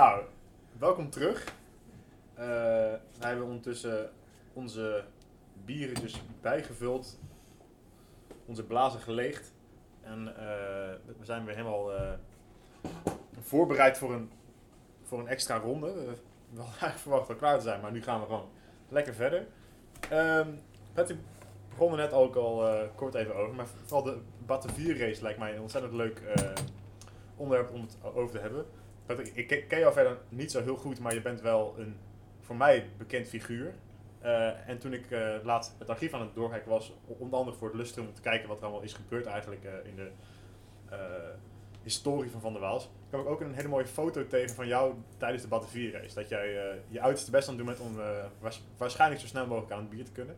Nou, welkom terug. Uh, wij hebben ondertussen onze bieren dus bijgevuld, onze blazen geleegd. En uh, we zijn weer helemaal uh, voorbereid voor een, voor een extra ronde. We hadden eigenlijk verwacht al klaar te zijn, maar nu gaan we gewoon lekker verder. Um, Patrick begon er net ook al kort even over, maar vooral de Battenvier race lijkt mij een ontzettend leuk onderwerp om het over te hebben. Ik ken jou verder niet zo heel goed, maar je bent wel een voor mij bekend figuur. Uh, en toen ik uh, laatst het archief aan het doorkijken was, onder andere voor het lustrum om te kijken wat er allemaal is gebeurd eigenlijk uh, in de historie van Van der Waals, kwam ik ook een hele mooie foto tegen van jou tijdens de Battenvier race. Dat jij je uiterste best aan het doen bent om waarschijnlijk zo snel mogelijk aan het bier te kunnen.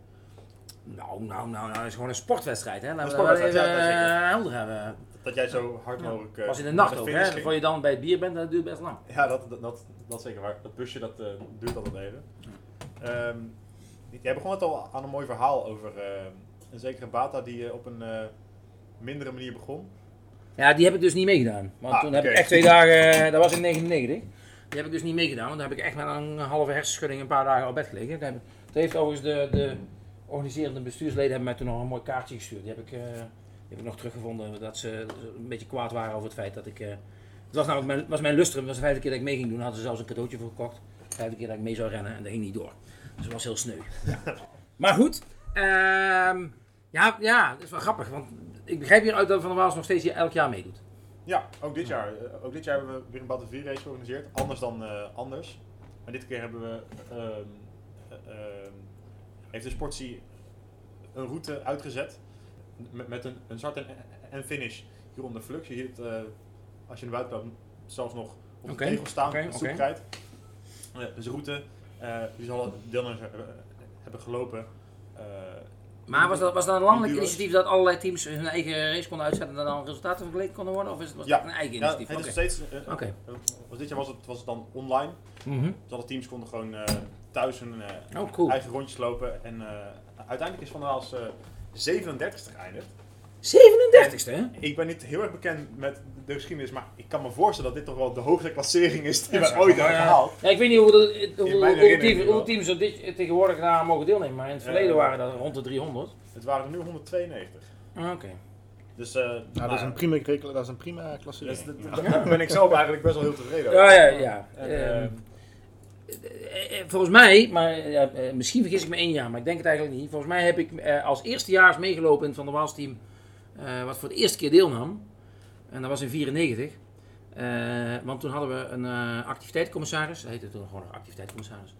Nou, nou, nou, nou, het is gewoon een sportwedstrijd, hè? Laten sportwedstrijd, ja, helder hebben dat jij zo hard mogelijk. Uh, was in de nacht ook, hè? Voor je dan bij het bier bent, dat duurt best lang. Ja, dat, dat, dat, dat zeker waar. Dat busje dat uh, duurt altijd even. Um, jij begon het al aan een mooi verhaal over uh, een zekere Bata die op een mindere manier begon. Ja, die heb ik dus niet meegedaan. Want ah, toen heb ik echt twee dagen, dat was in 99. Die heb ik dus niet meegedaan, want dan heb ik echt met een halve hersenschudding een paar dagen op bed gelegen. Dat heeft overigens de, de organiserende bestuursleden hebben mij toen nog een mooi kaartje gestuurd. Die heb ik heb ik nog teruggevonden dat ze een beetje kwaad waren over het feit dat ik... Uh, het was namelijk mijn, was mijn lustrum, was de vijfde keer dat ik mee ging doen. hadden ze zelfs een cadeautje voor gekocht. De vijfde keer dat ik mee zou rennen en dat ging niet door. Dus het was heel sneu. maar goed, ehm, ja, ja, dat is wel grappig. Want ik begrijp hieruit dat Van der Waals nog steeds hier elk jaar meedoet. Ja, ook dit jaar. Uh, ook dit jaar hebben we weer een Battle 4 race georganiseerd. Anders dan uh, anders. Maar dit keer hebben we... Uh, heeft de sportie een route uitgezet met, met een, een start en, en finish hier onder flux. Je ziet uh, als je naar buiten loopt zelfs nog op de tegel staan, okay, okay. soepkrijt. Uh, dus route, uh, die zal deelnemers hebben gelopen. maar was dat, was dat een landelijk initiatief dat allerlei teams hun eigen race konden uitzetten en dan resultaten vergeleken konden worden? Of is het, was ja. een eigen initiatief? Ja, het is steeds, okay. was dit jaar was het, was het dan online. Mm -hmm. Dus alle teams konden gewoon thuis hun oh, cool. eigen rondjes lopen. En uiteindelijk is Van der Waals 37 geëindigd. 37ste, hè? Ik ben niet heel erg bekend met de geschiedenis, maar ik kan me voorstellen dat dit toch wel de hoogste klassering is die we ooit hebben gehaald. Ja, ik weet niet hoeveel, hoeveel, teams er dit, tegenwoordig daar mogen deelnemen, maar in het verleden waren dat rond de 300. Het waren er nu 192. Ah, oké. Dus, uh, nou, dat, is een prima, dat is een prima klassering. Dus, Daar ben ik zelf eigenlijk best wel heel tevreden over. Ja, ja, ja. En, ehm, eh, eh, volgens mij, maar eh, misschien vergis ik me één jaar, maar ik denk het eigenlijk niet. Volgens mij heb ik als eerstejaars meegelopen in het Van der Waals team, wat voor de eerste keer deelnam. En dat was in 94. want toen hadden we een activiteitscommissaris, dat heette toen gewoon een activiteitscommissaris.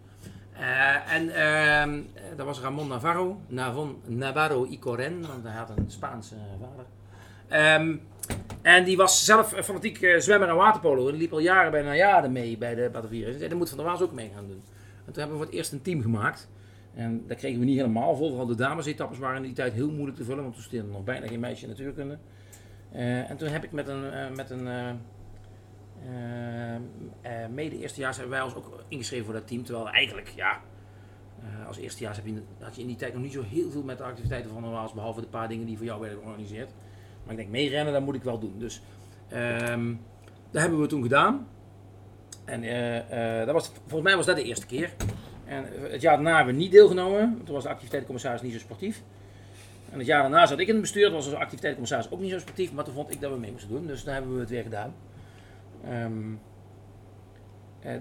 en ehm, dat was Ramon Navarro, Navon, Navarro Icoren, want hij had een Spaanse vader. Um, en die was zelf fanatiek uh, zwemmer en waterpolo. En die liep al jaren bij Najade mee bij de Batavieren. En dat moet Van der Waals ook mee gaan doen. En toen hebben we voor het eerst een team gemaakt. En dat kregen we niet helemaal vol. Vooral de damesetappes waren in die tijd heel moeilijk te vullen. Want toen stond nog bijna geen meisje in natuurkunde. Uh, en toen heb ik met een, uh, met een mede eerstejaars hebben wij ons ook ingeschreven voor dat team. Terwijl eigenlijk, ja, als eerstejaars heb je, had je in die tijd nog niet zo heel veel met de activiteiten van de Waals. Behalve de paar dingen die voor jou werden georganiseerd. Maar ik denk, meerennen, dat moet ik wel doen. Dus um, dat hebben we toen gedaan. En uh, uh, dat was, volgens mij was dat de eerste keer. En het jaar daarna hebben we niet deelgenomen. Toen was de activiteitscommissaris niet zo sportief. En het jaar daarna zat ik in het bestuur. Toen was de activiteitscommissaris ook niet zo sportief. Maar toen vond ik dat we mee moesten doen. Dus dan hebben we het weer gedaan. Uh,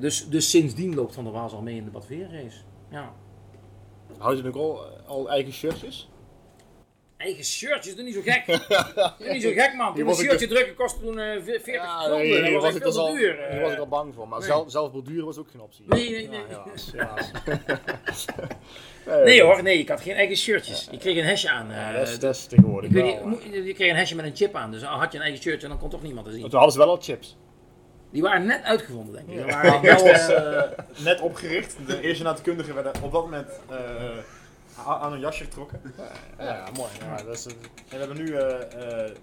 dus, dus sindsdien loopt Van der Waals al mee in de badveerrace. Ja. Houd je ook al, al eigen shirtjes? Eigen shirtjes, doe niet zo gek. doe niet zo gek, man. Toen een shirtje dus... drukken kostte toen uh, 40 ja, gulden. Nee, dat was, was ik dus al, duur. Daar was ik al bang voor. Maar nee. zelf, zelf borduren was ook geen optie. Nee, nee, nee. Ja, helaas, nee hoor, nee, ik had geen eigen shirtjes. Je kreeg een hesje aan. Ja, dat, is, dat is tegenwoordig ik je kreeg een hesje met een chip aan. Dus al had je een eigen shirtje, dan kon toch niemand te zien. toen hadden ze wel al chips. Die waren net uitgevonden, denk ik. Die waren wel, uh, net opgericht. De eerste natuurkundigen werden op dat moment uh, aan een jasje getrokken. Ja, ja mooi. Ja, dat is En we hebben nu uh, de,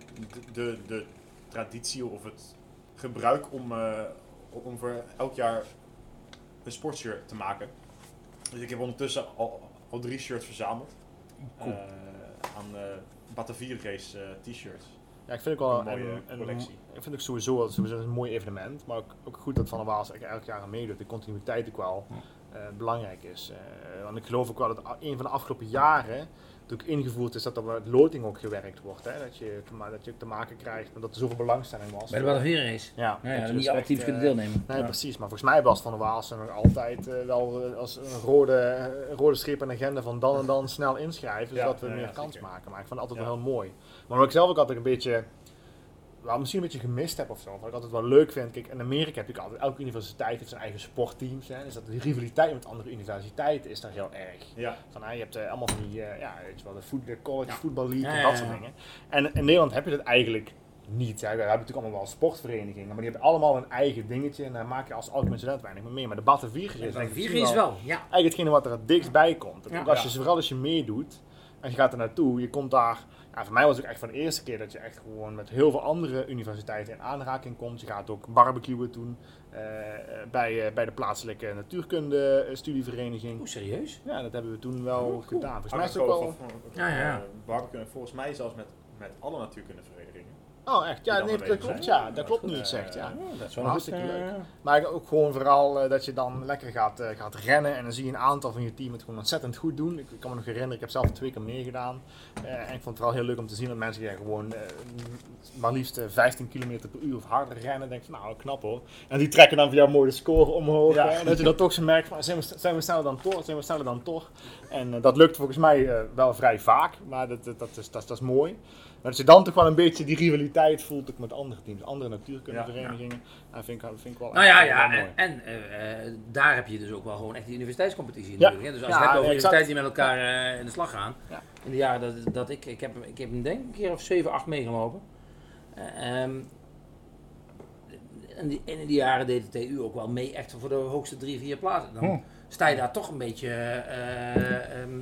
de, de, traditie of het gebruik om, uh, om voor elk jaar een sportshirt te maken. Dus ik heb ondertussen al, al drie shirts verzameld. Cool. aan Batavier race t-shirts. Ja, ik vind het wel Een mooie een, een, collectie. ik vind het sowieso, sowieso een mooi evenement, maar ook, ook goed dat Van der Waals elk jaar aan meedoet. De continuïteit ook wel eh, belangrijk is. Eh, want ik geloof ook wel dat een van de afgelopen jaren natuurlijk ingevoerd is dat er met loting ook gewerkt wordt. Hè? Dat, je dat je te maken krijgt, omdat er zoveel belangstelling was. Bij de Battenvierrace. Ja, Ja, dat ja, je niet dus alle echt, teams eh, kunnen deelnemen. Nee, Ja. precies. Maar volgens mij was Van der Waals nog altijd eh, wel eh, als een rode, eh, rode streep aan de agenda van dan en dan snel inschrijven, Ja, zodat we ja, meer ja, kans zeker. maken. Maar ik vond het altijd Ja. wel heel mooi. Maar wat ik zelf ook altijd een beetje, wel misschien een beetje gemist heb of zo, wat ik altijd wel leuk vind, kijk, in Amerika heb je altijd, elke universiteit heeft zijn eigen sportteams. Hè, dus dat de rivaliteit met andere universiteiten is daar heel erg. Ja, Van, hè, je hebt eh, allemaal van die, eh, ja, weet je wel, de, voet, de college Ja. voetbal league en dat soort dingen. En in Nederland heb je dat eigenlijk niet. Ja, we hebben natuurlijk allemaal wel sportverenigingen, maar die hebben allemaal een eigen dingetje en daar maak je als algemeen student weinig meer mee. Maar de Batten 4 is denk ik Battenvierrace wel ja. eigenlijk hetgene wat er het dichtst bij komt. Als je, vooral als je meedoet en je gaat er naartoe, je komt daar. Ja, voor mij was het ook echt van de eerste keer dat je echt gewoon met heel veel andere universiteiten in aanraking komt. Je gaat ook barbecuen doen eh, bij, eh, bij de plaatselijke natuurkunde eh, studievereniging. Oeh, serieus? Ja, dat hebben we toen wel Oh, cool. gedaan. Volgens mij is het ook wel... Ja, ja. Volgens mij zelfs met, met alle natuurkundeverenigingen. Oh, echt? Ja, nee, dat klopt. zijn. Ja, dat klopt nu je het Eh, zegt, ja. Dat is wel Hartstikke goed, leuk. eh, Maar ook gewoon vooral eh, dat je dan lekker gaat, eh, gaat rennen en dan zie je een aantal van je team het gewoon ontzettend goed doen. Ik, ik kan me nog herinneren, ik heb zelf twee keer meegedaan. Eh, en ik vond het vooral heel leuk om te zien dat mensen die gewoon eh, maar liefst eh, 15 km per uur of harder rennen. denk van nou, knap hoor. En die trekken dan voor jou mooi de score omhoog. Ja. hè. En dat je dan toch zo merkt van zijn we, zijn we sneller dan toch, zijn we sneller dan toch. En eh, dat lukt volgens mij eh, wel vrij vaak, maar dat, dat, dat, is, dat, is- dat is mooi. Maar dat je dan toch wel een beetje die rivaliteit voelt ook met andere teams, andere natuurkundeverenigingen. Dat vind ik, vind ik wel Nou ja, ja mooi. en, en eh, daar heb je dus ook wel gewoon echt die universiteitscompetitie Ja. natuurlijk. Hè? Dus als Ja, je het hebt over universiteiten die met elkaar eh, in de slag gaan. Ja. In de jaren dat, dat ik, ik heb, ik heb hem denk ik een keer of 7, 8 meegelopen. Eh, ehm, in, die, in die jaren deed de TU ook wel mee echt voor de hoogste drie, vier plaatsen. Dan Hm. sta je daar toch een beetje eh ehm,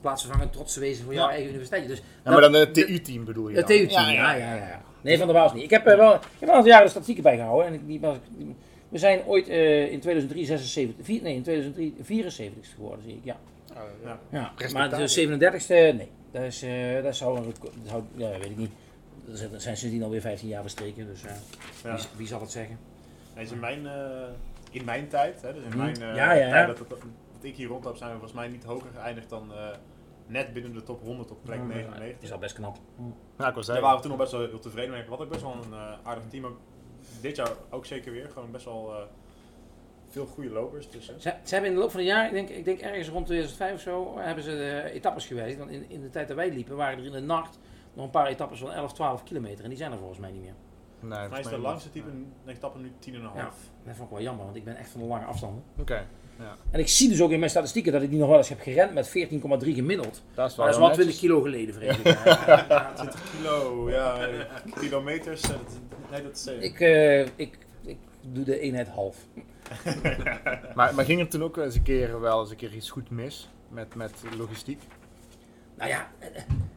plaatsvervangend trots te wezen voor jouw Ja. eigen universiteit. Dus Ja, maar dan het TU-team bedoel je het? TU-team, ja, ja, ja, Nee, van der Waals niet. Ik heb er wel, ik heb wel een jaren de statistieken bijgehouden. En ik, die, we zijn ooit eh, in 2003 76, vier- nee, in 2003 74 geworden, zie ik. Ja, Oh, Ja. maar de 37ste, nee. Dat, is, eh, dat zou een record, dat zou, ja, weet ik niet. Er zijn- sindsdien alweer 15 jaar verstreken, dus eh, Ja. wie, wie zal het zeggen? Nee, in mijn, eh, in mijn tijd, hè, dus in Mhm. mijn eh, Ja, ja, ja. tijd dat, dat, dat ik hier rond heb, zijn we volgens mij niet hoger geëindigd dan eh, net binnen de top 100 op plek Dat 99. is al best knap. Ja, ik wil Daar waren we toen nog best wel heel tevreden mee. Hadden ook best wel een eh, aardig team. Ook dit jaar ook zeker weer. Gewoon best wel eh, veel goede lopers tussen. Ze, ze hebben in de loop van het jaar, ik denk, ik denk ergens rond 2005 of zo, hebben ze de etappes gewijzigd. Want in, in de tijd dat wij liepen, waren er in de nacht nog een paar etappes van 11, 12 kilometer. En die zijn er volgens mij niet meer. Nee, Volgens mij is de langste type een etappe nu 10,5. Ja. Dat vond ik wel jammer, want ik ben echt van de lange afstanden. Oké, En ik zie dus ook in mijn statistieken dat ik die nog wel eens heb gerend met 14,3 gemiddeld. dat is Maar wel, dat is wel heel 20 netjes. kilo geleden, vrees ik. Ja, ja, 20 kilo, ja, kilometers. eh, dat- nee, dat is... eh, ik, eh, ik, ik doe de eenheid half. Maar, maar ging er toen ook eens een keer wel eens een keer iets goed mis met, met logistiek? Nou ja,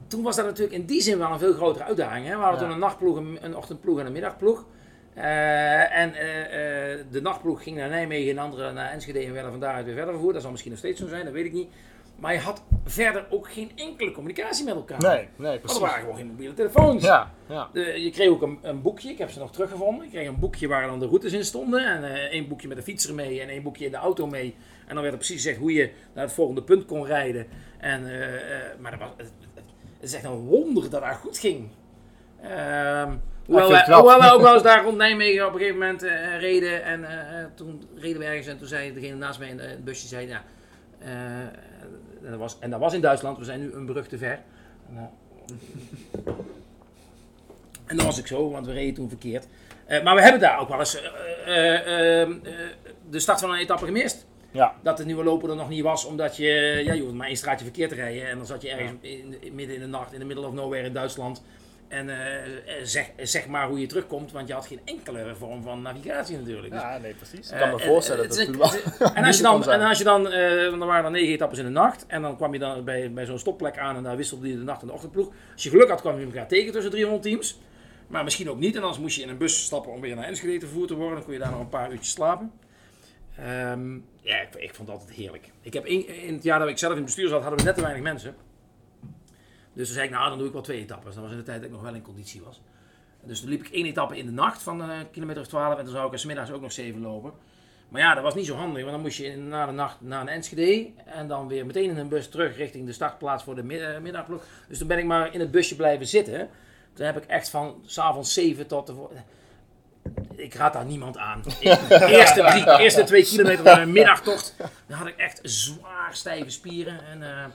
toen was dat natuurlijk in die zin wel een veel grotere uitdaging. Hè? We hadden Ja. toen een nachtploeg, een ochtendploeg en een middagploeg. Eh, en eh, eh, de nachtploeg ging naar Nijmegen en de andere naar Enschede en werden van daaruit weer verder vervoerd. Dat zal misschien nog steeds zo zijn, dat weet ik niet. Maar je had verder ook geen enkele communicatie met elkaar. Nee, nee, Want precies. er waren gewoon geen mobiele telefoons. Ja, ja. De- je kreeg ook een, een boekje, ik heb ze nog teruggevonden. Ik kreeg een boekje waar dan de routes in stonden. En één boekje met de fietser mee en één boekje in de auto mee. En dan werd er precies gezegd hoe je naar het volgende punt kon rijden. En, maar dat was, het, het- het is echt een wonder dat dat goed ging. Ehm, hoewel, wij, hoewel wij ook wel eens daar rond Nijmegen op een gegeven moment eh, reden. En eh, eh, toen reden we ergens en toen zei degene naast mij in het busje, zei, ja, eh, en, dat was, en dat was in Duitsland, we zijn nu een brug te ver. En, en dat was ik zo, want we reden toen verkeerd. Maar we hebben daar ook wel eens de start van een etappe gemist. Ja, Dat de nieuwe loper er nog niet was, omdat je, ja, je hoeft maar één straatje verkeerd te rijden. En dan zat je ergens in, in- midden in de nacht in de middle of nowhere in Duitsland. En eh, eh, zeg, zeg maar hoe je terugkomt, want je had geen enkele vorm van navigatie natuurlijk. Dus, ja nee, precies. Ik eh, kan me en- voorstellen en- dat het wel... en als je dan, en als je dan eh, want er waren dan negen etappes in de nacht. En dan kwam je dan bij, bij zo'n stopplek aan en daar wisselde je de nacht en de ochtendploeg. Als je geluk had, kwam je elkaar tegen tussen 300 teams. Maar misschien ook niet. En anders moest je in een bus stappen om weer naar Enschede vervoerd te worden. Dan kon je daar nog een paar uurtjes slapen. Ehm, ja, ik, ik vond het altijd heerlijk. Ik heb in, in het jaar dat ik zelf in het bestuur zat, hadden we net te weinig mensen. Dus toen zei ik, nou, dan doe ik wel twee etappes. Dat was in de tijd dat ik nog wel in conditie was. Dus toen liep ik één etappe in de nacht van een kilometer of 12 en toen zou ik er 's middags ook nog 7 lopen. Maar ja, dat was niet zo handig, want dan moest je na de nacht naar een Enschede en dan weer meteen in een bus terug richting de startplaats voor de mid- eh, middagploeg. Dus toen ben ik maar in het busje blijven zitten. Toen heb ik echt van s'avonds 7 tot de... Ik raad daar niemand aan. De eerste, drie, de eerste twee kilometer van een middagtocht, dan had ik echt zwaar stijve spieren. En, eh, eh,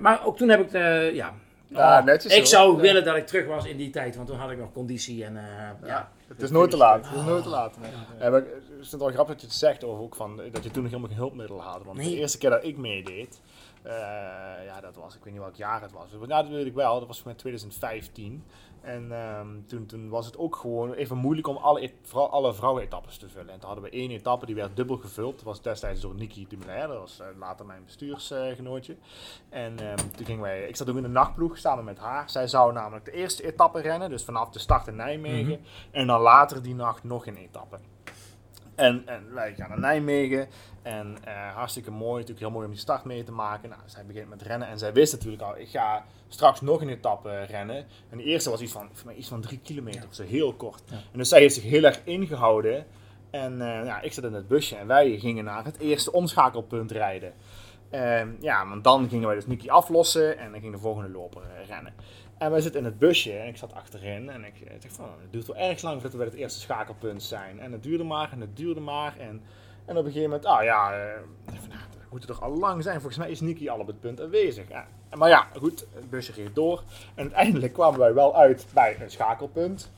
maar ook toen heb ik, eh, ja... Ja, Oh, netjes ik hoor. zou Ja. willen dat ik terug was in die tijd, want toen had ik nog conditie en eh, ja. Ja, het is nooit te laat. Het is nooit te laat. Ja, maar het is wel grappig dat je het zegt over ook van, dat je toen nog helemaal geen hulpmiddelen had. Want Nee. de eerste keer dat ik meedeed, eh, ja, dat was, ik weet niet welk jaar het was. Ja, dat weet ik wel, dat was voor mij 2015. En ehm, toen, toen was het ook gewoon even moeilijk om alle, e- vooral alle vrouwen-etappes te vullen. En toen hadden we één etappe die werd dubbel gevuld. Dat was destijds door Niki Dumoulin, dat was eh, later mijn bestuursgenootje. en ehm, toen gingen wij, ik zat ook in de nachtploeg samen met haar. Zij zou namelijk de eerste etappe rennen, dus vanaf de start in Nijmegen. En dan later die nacht nog een etappe. En, en wij gaan naar Nijmegen. En eh, hartstikke mooi, natuurlijk heel mooi om die start mee te maken. Nou, zij begint met rennen en zij wist natuurlijk al, ik ga straks nog een etappe rennen. En de eerste was iets van, voor mij iets van drie kilometer, of zo heel kort. Ja. En dus zij heeft zich heel erg ingehouden. En eh, ja, ik zat in het busje en wij gingen naar het eerste omschakelpunt rijden. Ehm, ja, want dan gingen wij dus Niki aflossen en dan ging de volgende loper eh, rennen. En wij zitten in het busje en ik zat achterin en ik eh, dacht van, het duurt wel erg lang voordat we bij het eerste schakelpunt zijn. En het duurde maar en het duurde maar en, en op een gegeven moment, ah ja, eh, dat moet er toch al lang zijn. Volgens mij is Niki al op het punt aanwezig. Ja. Maar ja, goed, het busje ging door en uiteindelijk kwamen wij wel uit bij een schakelpunt.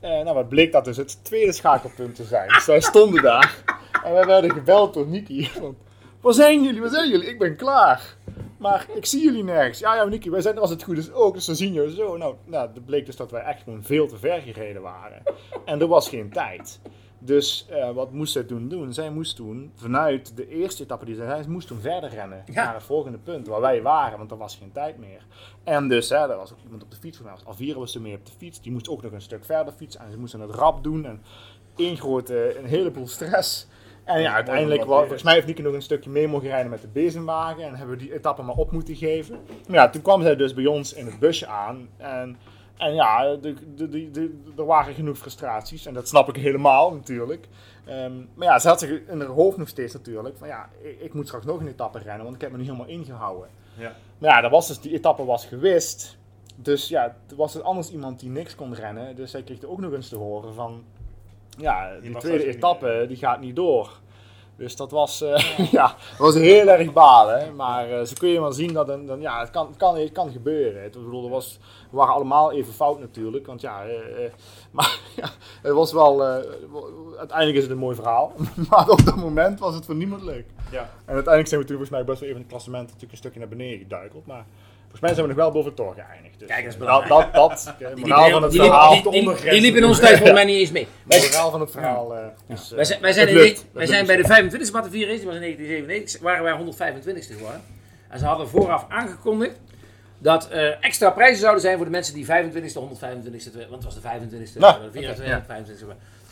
Eh, nou, wat bleek dat dus het tweede schakelpunt te zijn. Dus wij stonden daar en wij werden gebeld door. Van, Waar zijn jullie? Waar zijn jullie? Ik ben klaar. Maar ik zie jullie nergens. Ja, ja, Niki, wij zijn als het goed is ook. Dus dan zien jullie zo. Nou, nou, het bleek dus dat wij echt gewoon veel te ver gereden waren. En er was geen tijd. Dus eh, wat moest zij toen doen? Zij moest toen vanuit de eerste etappe die zij zij moest toen verder rennen Ja. naar het volgende punt waar wij waren, want er was geen tijd meer. En dus, hè, er was ook iemand op de fiets, voor mij was Alvira was er mee op de fiets, die moest ook nog een stuk verder fietsen en ze moesten het rap doen en één grote, een heleboel stress. En ja, uiteindelijk, weer volgens mij heeft Nieke nog een stukje mee mogen rijden met de bezemwagen en hebben we die etappe maar op moeten geven. Maar ja, toen kwam zij dus bij ons in het busje aan en, en ja, er waren genoeg frustraties en dat snap ik helemaal natuurlijk. Ehm, maar ja, ze had zich in haar hoofd nog steeds natuurlijk van ja, ik, ik moet straks nog een etappe rennen, want ik heb me nu helemaal ingehouden. Ja. Maar ja, dat was dus, die etappe was gewist. Dus ja, er was er anders iemand die niks kon rennen. Dus zij kreeg er ook nog eens te horen van, ja, die tweede niet etappe, die gaat niet door. Dus dat was, eh, ja, was heel erg balen. Maar eh, zo kun je wel zien dat een, dan, ja, het, kan, het, kan, het kan gebeuren. Het, ik bedoel, er was, we waren allemaal even fout natuurlijk. Want ja, eh, maar ja, het was wel, wel- uiteindelijk is het een mooi verhaal. maar op dat moment was het voor niemand leuk. Ja. En uiteindelijk zijn we toen volgens mij best wel even in het klassement natuurlijk een stukje naar beneden geduikeld. Maar volgens mij zijn we nog wel boven het tor geëindigd. Dus, Kijk, dat is eh, belangrijk. dat, dat, eh, Die moraal van het verhaal. die- de die- liep in onze tijd volgens mij niet eens mee. De moraal van het verhaal. eh, is, eh, Wij zijn, wij zijn, het in de- Het wij lukt zijn bij dus. de 25e Batavier race, die was in 1997, waren wij 125ste geworden. En ze hadden vooraf aangekondigd dat eh, extra prijzen zouden zijn voor de mensen die 25ste, 125ste, want het was de 25ste, Nou, de 24ste, oké, ja. 25ste.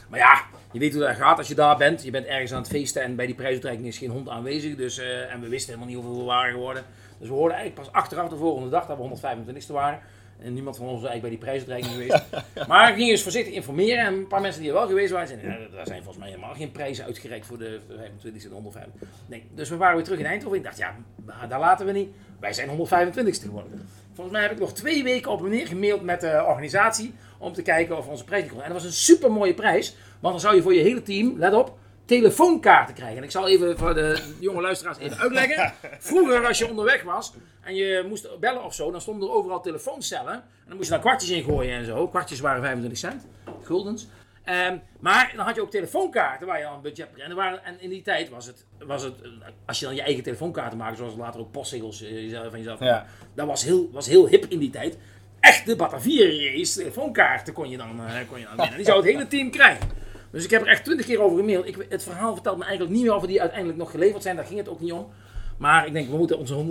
Maar ja, je weet hoe dat gaat als je daar bent. Je bent ergens aan het feesten en bij die prijsuitreiking is geen hond aanwezig. Dus, eh, en we wisten helemaal niet hoeveel we waren geworden. Dus we hoorden eigenlijk pas achteraf de volgende dag dat we 125ste waren. En niemand van ons was eigenlijk bij die prijsuitreiking geweest. Maar ik ging eens voorzichtig informeren. En een paar mensen die er wel geweest waren, zeiden, "Ja, daar zijn volgens mij helemaal geen prijzen uitgereikt voor de, de 25ste en de 125 Nee, dus we waren weer terug in Eindhoven. Ik dacht, ja, daar laten we niet. Wij zijn 125ste geworden. Volgens mij heb ik nog twee weken op en neer gemaild met de organisatie om te kijken of we onze prijs niet konden. En dat was een super mooie prijs, want dan zou je voor je hele team, let op, telefoonkaarten krijgen. En ik zal even voor de jonge luisteraars even uitleggen. Vroeger als je onderweg was en je moest bellen of zo, dan stonden er overal telefooncellen. En dan moest je daar kwartjes in gooien en zo. Kwartjes waren 25 cent, guldens. Ehm, maar dan had je ook telefoonkaarten waar je al een budget en, waren, en in die tijd was het, was het, als je dan je eigen telefoonkaarten maakte, zoals later ook postzegels eh, van jezelf, Ja. dat was heel, was heel hip in die tijd. Echte Batavier race, telefoonkaarten kon je dan, eh, kon je dan winnen. Die zou het hele team krijgen. Dus ik heb er echt twintig keer over gemaild. Ik, het verhaal vertelt me eigenlijk niet meer of die uiteindelijk nog geleverd zijn. Daar ging het ook niet om. Maar ik denk, we moeten onze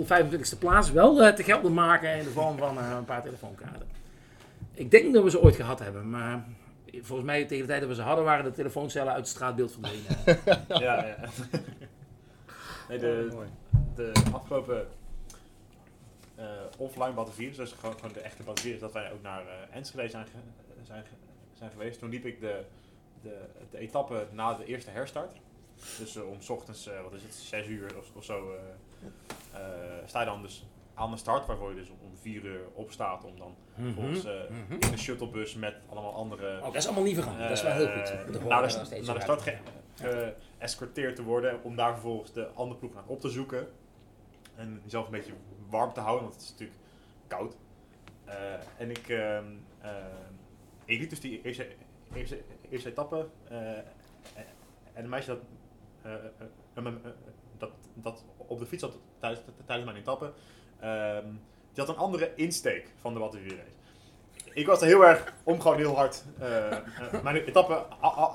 125ste plaats wel eh, te gelden maken in de vorm van eh, een paar telefoonkaarten. Ik denk dat we ze ooit gehad hebben, maar volgens mij tegen de tijd dat we ze hadden, waren de telefooncellen uit het straatbeeld verdwenen. Ja, ja. Nee, de, Mooi. de afgelopen eh, offline Battenvirus, dus gewoon, gewoon de echte Battenvirus, dat wij ook naar eh Enschede zijn, ge- zijn, ge- zijn geweest. Toen liep ik de, de, de etappe na de eerste herstart. Dus eh, om 's ochtends, eh, wat is het, 6 uur of, of zo, eh, eh, sta je dan dus aan de start, waarvoor je dus om 4 uur opstaat om dan volgens Mhm. in een shuttlebus met allemaal andere Oh, dat is allemaal niet vergaan. dat is wel heel goed. naar de, naar start geëscorteerd te worden om daar vervolgens de andere ploeg aan op te zoeken. En jezelf een beetje warm te houden, want het is natuurlijk koud. Eh, en ik, ehm, ehm, ik liep dus die eerste, eerste, eerste etappe. eh, en een meisje dat, eh, eh, eh, eh, dat, dat op de fiets zat tijdens, mijn etappe, ehm, die had een andere insteek van de Wattevierrace. Ik was er heel erg om gewoon heel hard eh, eh, mijn etappe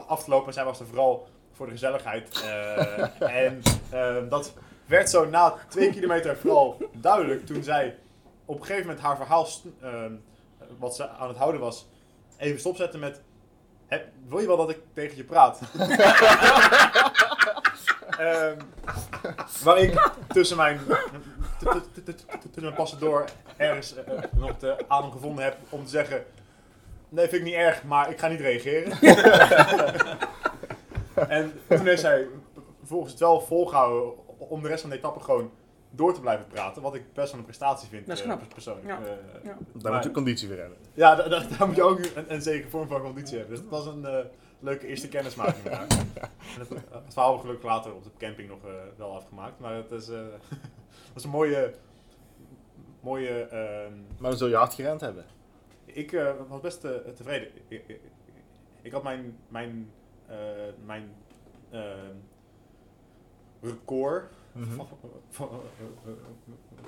af te lopen. Zij was er vooral voor de gezelligheid. Eh, en ehm, dat werd zo na twee kilometer vooral duidelijk toen zij op een gegeven moment haar verhaal, ehm, wat ze aan het houden was, even stopzetten met... "Hè, wil je wel dat ik tegen je praat? Ehm, waar ik tussen mijn, tussen mijn passen door ergens eh, eh, nog de adem gevonden heb om te zeggen... Nee, vind ik niet erg, maar ik ga niet reageren. en toen heeft zij vervolgens het wel volgehouden om de rest van de etappe gewoon door te blijven praten. Wat ik best wel een prestatie vind, Dat is eh, knap. persoonlijk. Ja. Eh, Ja. Daar moet je conditie weer hebben. ja, da- da- daar moet je ook een, een zekere vorm van conditie hebben. Dus het was een eh, leuke eerste kennismaking. en het, het verhaal we gelukkig later op de camping nog eh, wel afgemaakt. Maar het is, eh, het was een mooie... mooie ehm, Maar dan zul je hard gerend hebben. ik eh, was best tevreden. Ik, ik, ik had mijn, mijn, eh, mijn ehm, record Mhm. van, van,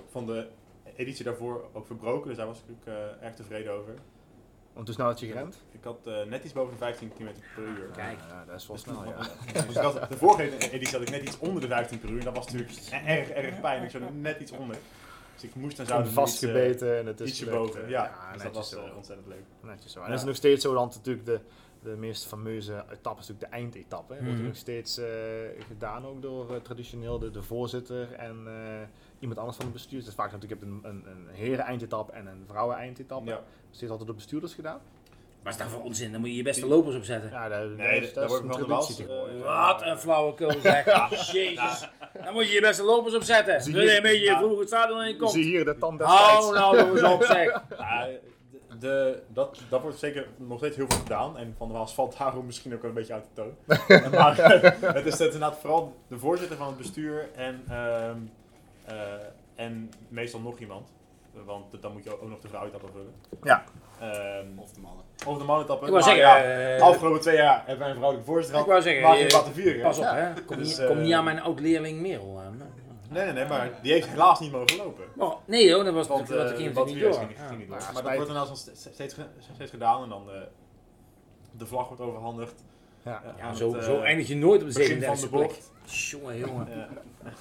van de editie daarvoor ook verbroken. Dus daar was ik ook eh, erg tevreden over. Want hoe snel had je gerend? Ik had eh, net iets boven de 15 km per uur. Kijk. Ja, dat is wel Dus snel, ja. Dus ik had, de vorige editie had ik net iets onder de 15 per uur. Dat was natuurlijk erg, erg pijnlijk. Zo net iets onder. Dus ik moest en zou vastgebeten en het is ietsje gelukt, boven. eh, Ja, dus dat was zo. eh, ontzettend leuk. Netjes zo. En Ja. dat is nog steeds zo, dan natuurlijk de, de meest fameuze etappe is natuurlijk de eindetappe. hè. Wordt Mhm. nog steeds eh, gedaan ook door eh, traditioneel de, de voorzitter en eh, iemand anders van het bestuur. Het is vaak natuurlijk, je hebt een, een, een heren eindetappe en een vrouwen eindetappe. Ja. Steeds altijd door bestuurders gedaan. Maar is dat voor onzin? Dan moet je je beste lopers opzetten. Ja, dat, Nee, dat, daar dat is wordt een wel eh, Wat een flauwekul zeg. Jezus. Dan moet je je beste lopers opzetten. Wil je- een beetje vroeg het stadion in komt? Zie hier de tand Hou destijds. nou eens op zeg. De, dat, dat wordt zeker nog steeds heel veel gedaan. En Van der Waals valt daarom misschien ook wel een beetje uit de toon. maar het is inderdaad vooral de voorzitter van het bestuur en, ehm, eh, en meestal nog iemand. Want dan moet je ook nog de vrouwetappe vullen. Ja. Ehm, Of de mannen. of de mannetappe. Ik wou Maar zeggen, ja, eh, de afgelopen twee jaar hebben wij een vrouwelijke voorzitter ik gehad. wou zeggen, Maar eh, je laten vieren. pas op hè. Kom, Dus, niet, eh, kom niet aan mijn oud-leerling Merel. eh. Nee, nee, nee, maar die heeft helaas niet mogen lopen. Oh, nee hoor, dat was Want wat eh, ik ging niet door. ging, ging Ja. niet door. Maar dat wordt inderdaad steeds, steeds, steeds gedaan en dan eh, de vlag wordt overhandigd. Ja. eh, Ja, zo, het, zo eh, eindig je nooit op de begin van 37e de plek. bocht. Jongen, jongen. Ja.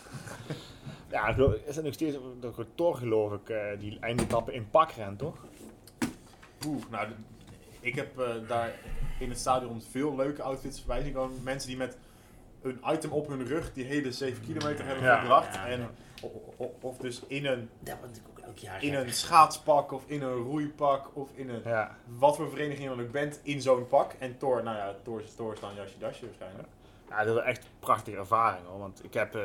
Ja, is het nog steeds de record geloof ik, eh, die eindetappe in pakren, toch? Oeh, nou, de- ik heb eh, daar in het stadion veel leuke outfits voorbij zien komen. Mensen die met een item op hun rug die hele 7 kilometer hebben Ja, gebracht. ja, en, ja. Of dus in een, Dat wordt natuurlijk ook elk jaar in een schaatspak of in een roeipak of in een Ja. wat voor vereniging je dan ook bent in zo'n pak. En Thor, nou ja, Thor is Thor is dan jasje dasje waarschijnlijk. Ja, dat is echt prachtige ervaring hoor. Want ik heb eh,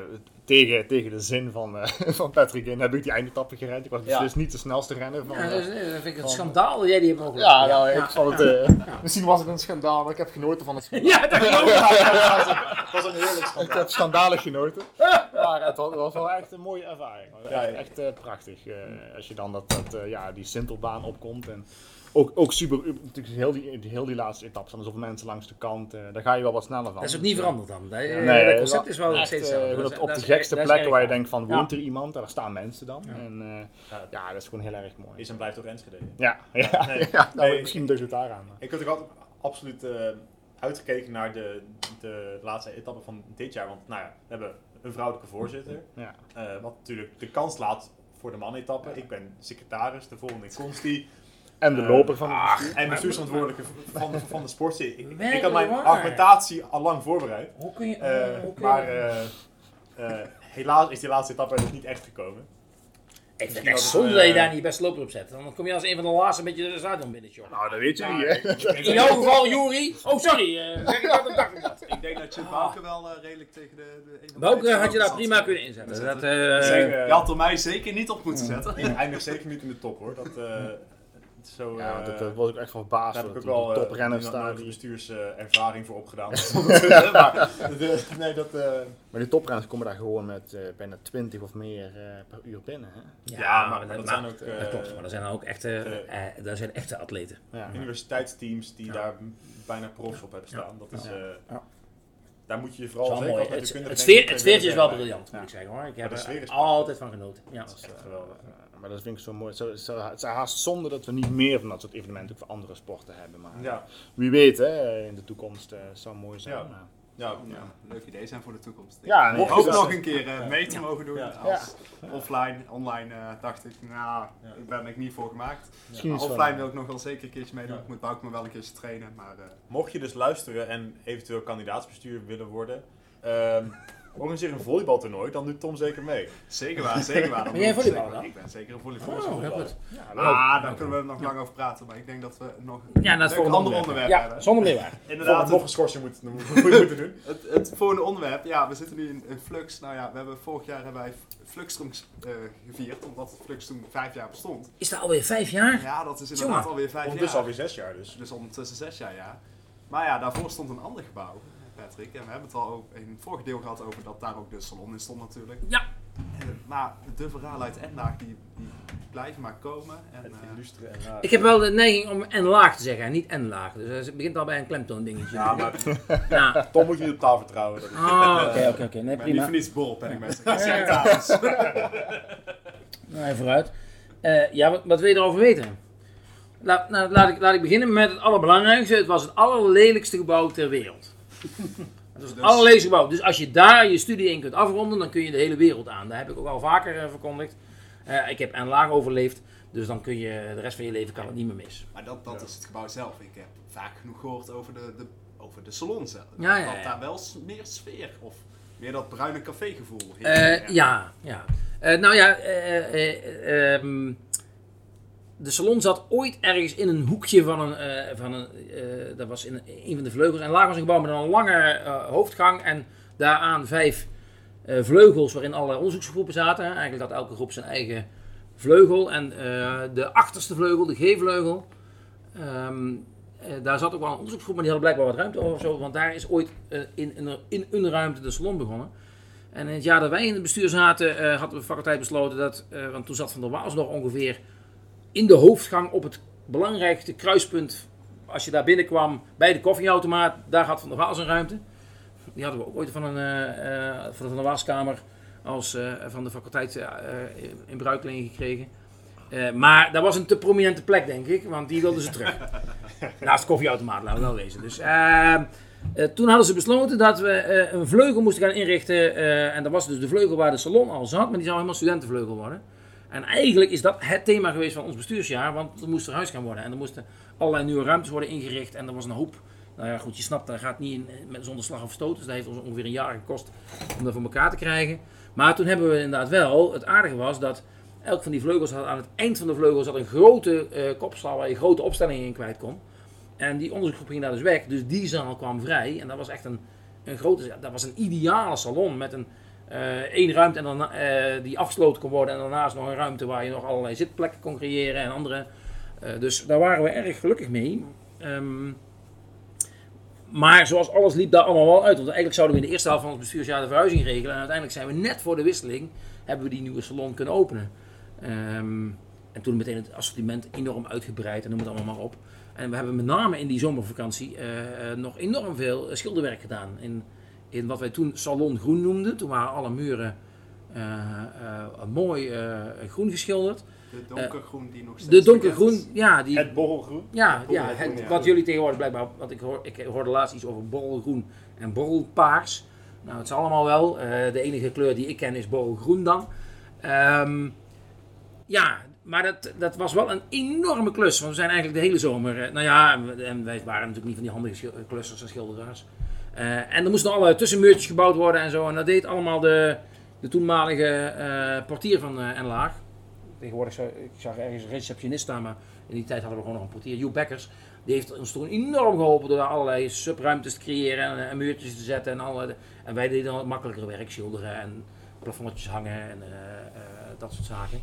tegen, tegen de zin van, eh, van Patrick in heb ik die eindetappe gerend. Ik was Ja. beslist niet de snelste renner van. Ja, eh, dat, is- dat vind ik een van- schandaal dat jij die hebt mogen ja, nou, ja, ik vond het. eh, Misschien was het een schandaal, maar ik heb genoten van het schandaal. Ja, dat geloof ik. Het was een heerlijk Ik schandaal. heb schandalig genoten. Maar het was, het was wel echt een mooie ervaring. Echt, ja. echt, prachtig. eh, als je dan dat, dat, eh, ja, die Sintelbaan opkomt. En ook, ook super, natuurlijk heel die, heel die laatste etappe. staan er zoveel mensen langs de kant. eh, daar ga je wel wat sneller van. Dat is ook Dus, niet veranderd dan. Nee, dat concept is wel echt, steeds eh, hetzelfde. op, Dat de gekste plekken waar je denkt van Ja. woont er iemand, daar staan mensen dan. Ja. En eh, Ja, dat is gewoon heel erg mooi. is en blijft toch Enschede. Ja, ja, Nee. ja nou, Nee. misschien dus het daar aan. maar- Ik had ook altijd absoluut eh, uitgekeken naar de, de laatste etappe van dit jaar. Want nou ja, we hebben een vrouwelijke voorzitter. Ja. eh, wat natuurlijk de kans laat voor de man-etappe. Ik ben secretaris, de volgende is Consti. En de Eh, loper van het bestuur. En bestuursverantwoordelijke van, van de sport. Ik, ik had mijn waar. argumentatie al lang voorbereid. Hoe kun je... Eh, hoe kun je- maar eh, eh, helaas is die laatste etappe dus niet echt gekomen. Ik vind het echt dat zonde dat je daar niet best loper op zet. Dan kom je als een van de laatste een beetje de stadion binnen, joh. Nou, dat weet je Ja, niet, hè? In jouw geval, Jury. Oh, sorry. eh, zeg ik denk dat je Bouke wel redelijk tegen de... de de Bouke had je daar prima kunnen inzetten. Dat, eh. Je had er mij zeker niet op moeten zetten. Ik eindig zeker niet in de top hoor. Dat, eh, zo, Ja, eh, dat, dat was ik echt van verbaasd. daar heb ik ook dat wel eh, toprenners die daar. Die, bestuurservaring voor opgedaan. maar, de- nee, dat... eh, maar die toprenners komen daar gewoon met eh, bijna 20 of meer eh, per uur binnen. Hè? Ja, maar dat zijn ook, dat eh, klopt, maar er zijn ook echte, eh, eh, daar zijn echte atleten. Ja. universiteitsteams die Ja. daar bijna profs op hebben staan. Dat is, Ja. eh, Ja. Daar moet je je Dat vooral zeker Het, het, sfeer, het eh, sfeertje is wel briljant, moet ik zeggen hoor. Ik heb er altijd van genoten. Ja. Dat is echt geweldig. Maar dat vind ik zo mooi. Zo, zo, het is haast zonde dat we niet meer van dat soort evenementen ook voor andere sporten hebben. Maar Ja, wie weet, hè, in de toekomst eh, zou mooi zijn. Ja. maar- ja, Ja, leuk idee zijn voor de toekomst. Ja, nee, Mocht ik- ook nog een keer eh, Ja. mee te mogen doen Ja. als offline. Online eh, dacht ik, nou, Ja. ik ben er niet voor gemaakt. Maar offline wel- wil ik nog wel zeker een keertje meedoen. Ja. Ik moet Bouke me wel een keertje trainen, maar... eh, Mocht je dus luisteren en eventueel kandidaatsbestuur willen worden, ehm organiseer een volleybaltoernooi, dan doet Tom zeker mee. Zeker waar, zeker waar. Ben jij zeker. dan? Ik ben zeker een volleyballer. Oh, heel goed. Ja, Ah, daar kunnen we nog lang over praten, maar ik denk dat we nog Ja, een het leuk volgende ander onderwerp. onderwerp Ja, hebben. zonder meer waar. Inderdaad, nog een schorsing moet, moet, moet je moeten doen. Het, het volgende onderwerp, ja, we zitten nu in, in Flux. Nou ja, we hebben vorig jaar hebben wij Fluxstrom eh gevierd, omdat Flux toen vijf jaar bestond. Is dat alweer vijf jaar? Ja, dat is inderdaad Jongen. alweer vijf Ondertussen jaar. alweer zes jaar dus. Dus ondertussen zes jaar, ja. Maar ja, daarvoor stond een ander gebouw, Patrick. En we hebben het al ook in het vorige deel gehad over dat daar ook de salon in stond natuurlijk. Ja. En, maar de verhalen uit Endaag, die, die blijven maar komen. En, Het eh, illustre en raar. Ik heb wel de neiging om en laag te zeggen en niet en laag. Dus eh, het begint al bij een klemtoon dingetje. Ja, maar Ja. Tom moet je op taal vertrouwen. Dat is- Ah, oké, oké, oké. Nee, maar niet prima. voor niets borrelpenningmeester. Nee, vooruit. Eh, ja, wat, wat wil je erover weten? La- nou, laat, ik, laat ik beginnen met het allerbelangrijkste. Het was het allerlelijkste gebouw ter wereld. Het Dus- gebouw. Dus als je daar je studie in kunt afronden, dan kun je de hele wereld aan. Dat heb ik ook al vaker eh, verkondigd. Eh, ik heb en laag overleefd, dus dan kun je de rest van je leven kan het niet meer mis. Maar dat, dat Ja. is het gebouw zelf. Ik heb vaak genoeg gehoord over de, de, over de salon zelf. Ja, ja, Dat ja. daar wel meer sfeer of meer dat bruine cafégevoel. Eh, ja, ja. Eh, nou ja, eh, eh, ehm, de salon zat ooit ergens in een hoekje van een, eh, van een eh, dat was in een van de vleugels. En laag was een gebouw met een lange eh, hoofdgang en daaraan vijf vleugels waarin alle onderzoeksgroepen zaten. Eigenlijk had elke groep zijn eigen vleugel. En de achterste vleugel, de G-vleugel, ehm, eh, daar zat ook wel een onderzoeksgroep, maar die hadden blijkbaar wat ruimte over zo. Want daar is ooit in, in, in een ruimte de salon begonnen. En in het jaar dat wij in het bestuur zaten, we de faculteit besloten dat, want toen zat Van der Waals nog ongeveer in de hoofdgang op het belangrijkste kruispunt. Als je daar binnenkwam bij de koffieautomaat, daar had Van der Waals een ruimte. Die hadden we ook ooit van, een, eh, eh, van de Van der Waalskamer als eh, van de faculteit eh, in bruikleen gekregen. Maar dat was een te prominente plek, denk ik, want die wilden ze terug. Naast de koffieautomaat, laten we wel wezen. Dus, eh, eh, toen hadden ze besloten dat we een vleugel moesten gaan inrichten. en dat was dus de vleugel waar de salon al zat, maar die zou helemaal studentenvleugel worden. En eigenlijk is dat het thema geweest van ons bestuursjaar, want er moest er huis gaan worden. En er moesten allerlei nieuwe ruimtes worden ingericht en er was een hoop. Nou ja, goed, je snapt, dat gaat niet in, met, zonder slag of stoot. Dus dat heeft ons ongeveer een jaar gekost om dat voor elkaar te krijgen. Maar toen hebben we inderdaad wel, het aardige was dat elk van die vleugels had aan het eind van de vleugels had een grote eh kopstal waar je grote opstellingen in kwijt kon. En die onderzoekgroep ging daar dus weg, dus die zaal kwam vrij. En dat was echt een, een grote, dat was een ideale salon met een eh, één ruimte en dan, eh, die afgesloten kon worden. En daarnaast nog een ruimte waar je nog allerlei zitplekken kon creëren en andere. eh, dus daar waren we erg gelukkig mee. Ehm, maar zoals alles liep daar allemaal wel uit. Want eigenlijk zouden we in de eerste helft van ons bestuursjaar de verhuizing regelen. En uiteindelijk zijn we net voor de wisseling, hebben we die nieuwe salon kunnen openen. Ehm, en toen meteen het assortiment enorm uitgebreid en noem het allemaal maar op. En we hebben met name in die zomervakantie eh, eh, nog enorm veel eh, schilderwerk gedaan. In, in wat wij toen Salon Groen noemden. Toen waren alle muren eh, eh, mooi eh, groen geschilderd. De donkergroen die nog steeds De donkergroen, ja, die, Het borrelgroen. ja, Het ja, het- ja. wat jullie tegenwoordig blijkbaar, want ik, hoor, ik hoorde laatst iets over borrelgroen en borrelpaars. Nou, het is allemaal wel. eh, de enige kleur die ik ken is borrelgroen dan. Ehm, ja, maar dat, dat was wel een enorme klus. Want we zijn eigenlijk de hele zomer. nou ja, en wij waren natuurlijk niet van die handige klussers en schilderaars. Eh, en er moesten alle tussenmuurtjes gebouwd worden en zo. En dat deed allemaal de, de toenmalige eh, portier van eh En Laag. tegenwoordig, zou- ik zag ergens een receptionist staan, maar in die tijd hadden we gewoon nog een portier. Joep Bekkers, die heeft ons toen enorm geholpen door allerlei subruimtes te creëren en, muurtjes te zetten. En, alle, en wij deden dan wat makkelijker werk, schilderen en plafondjes hangen en dat soort zaken.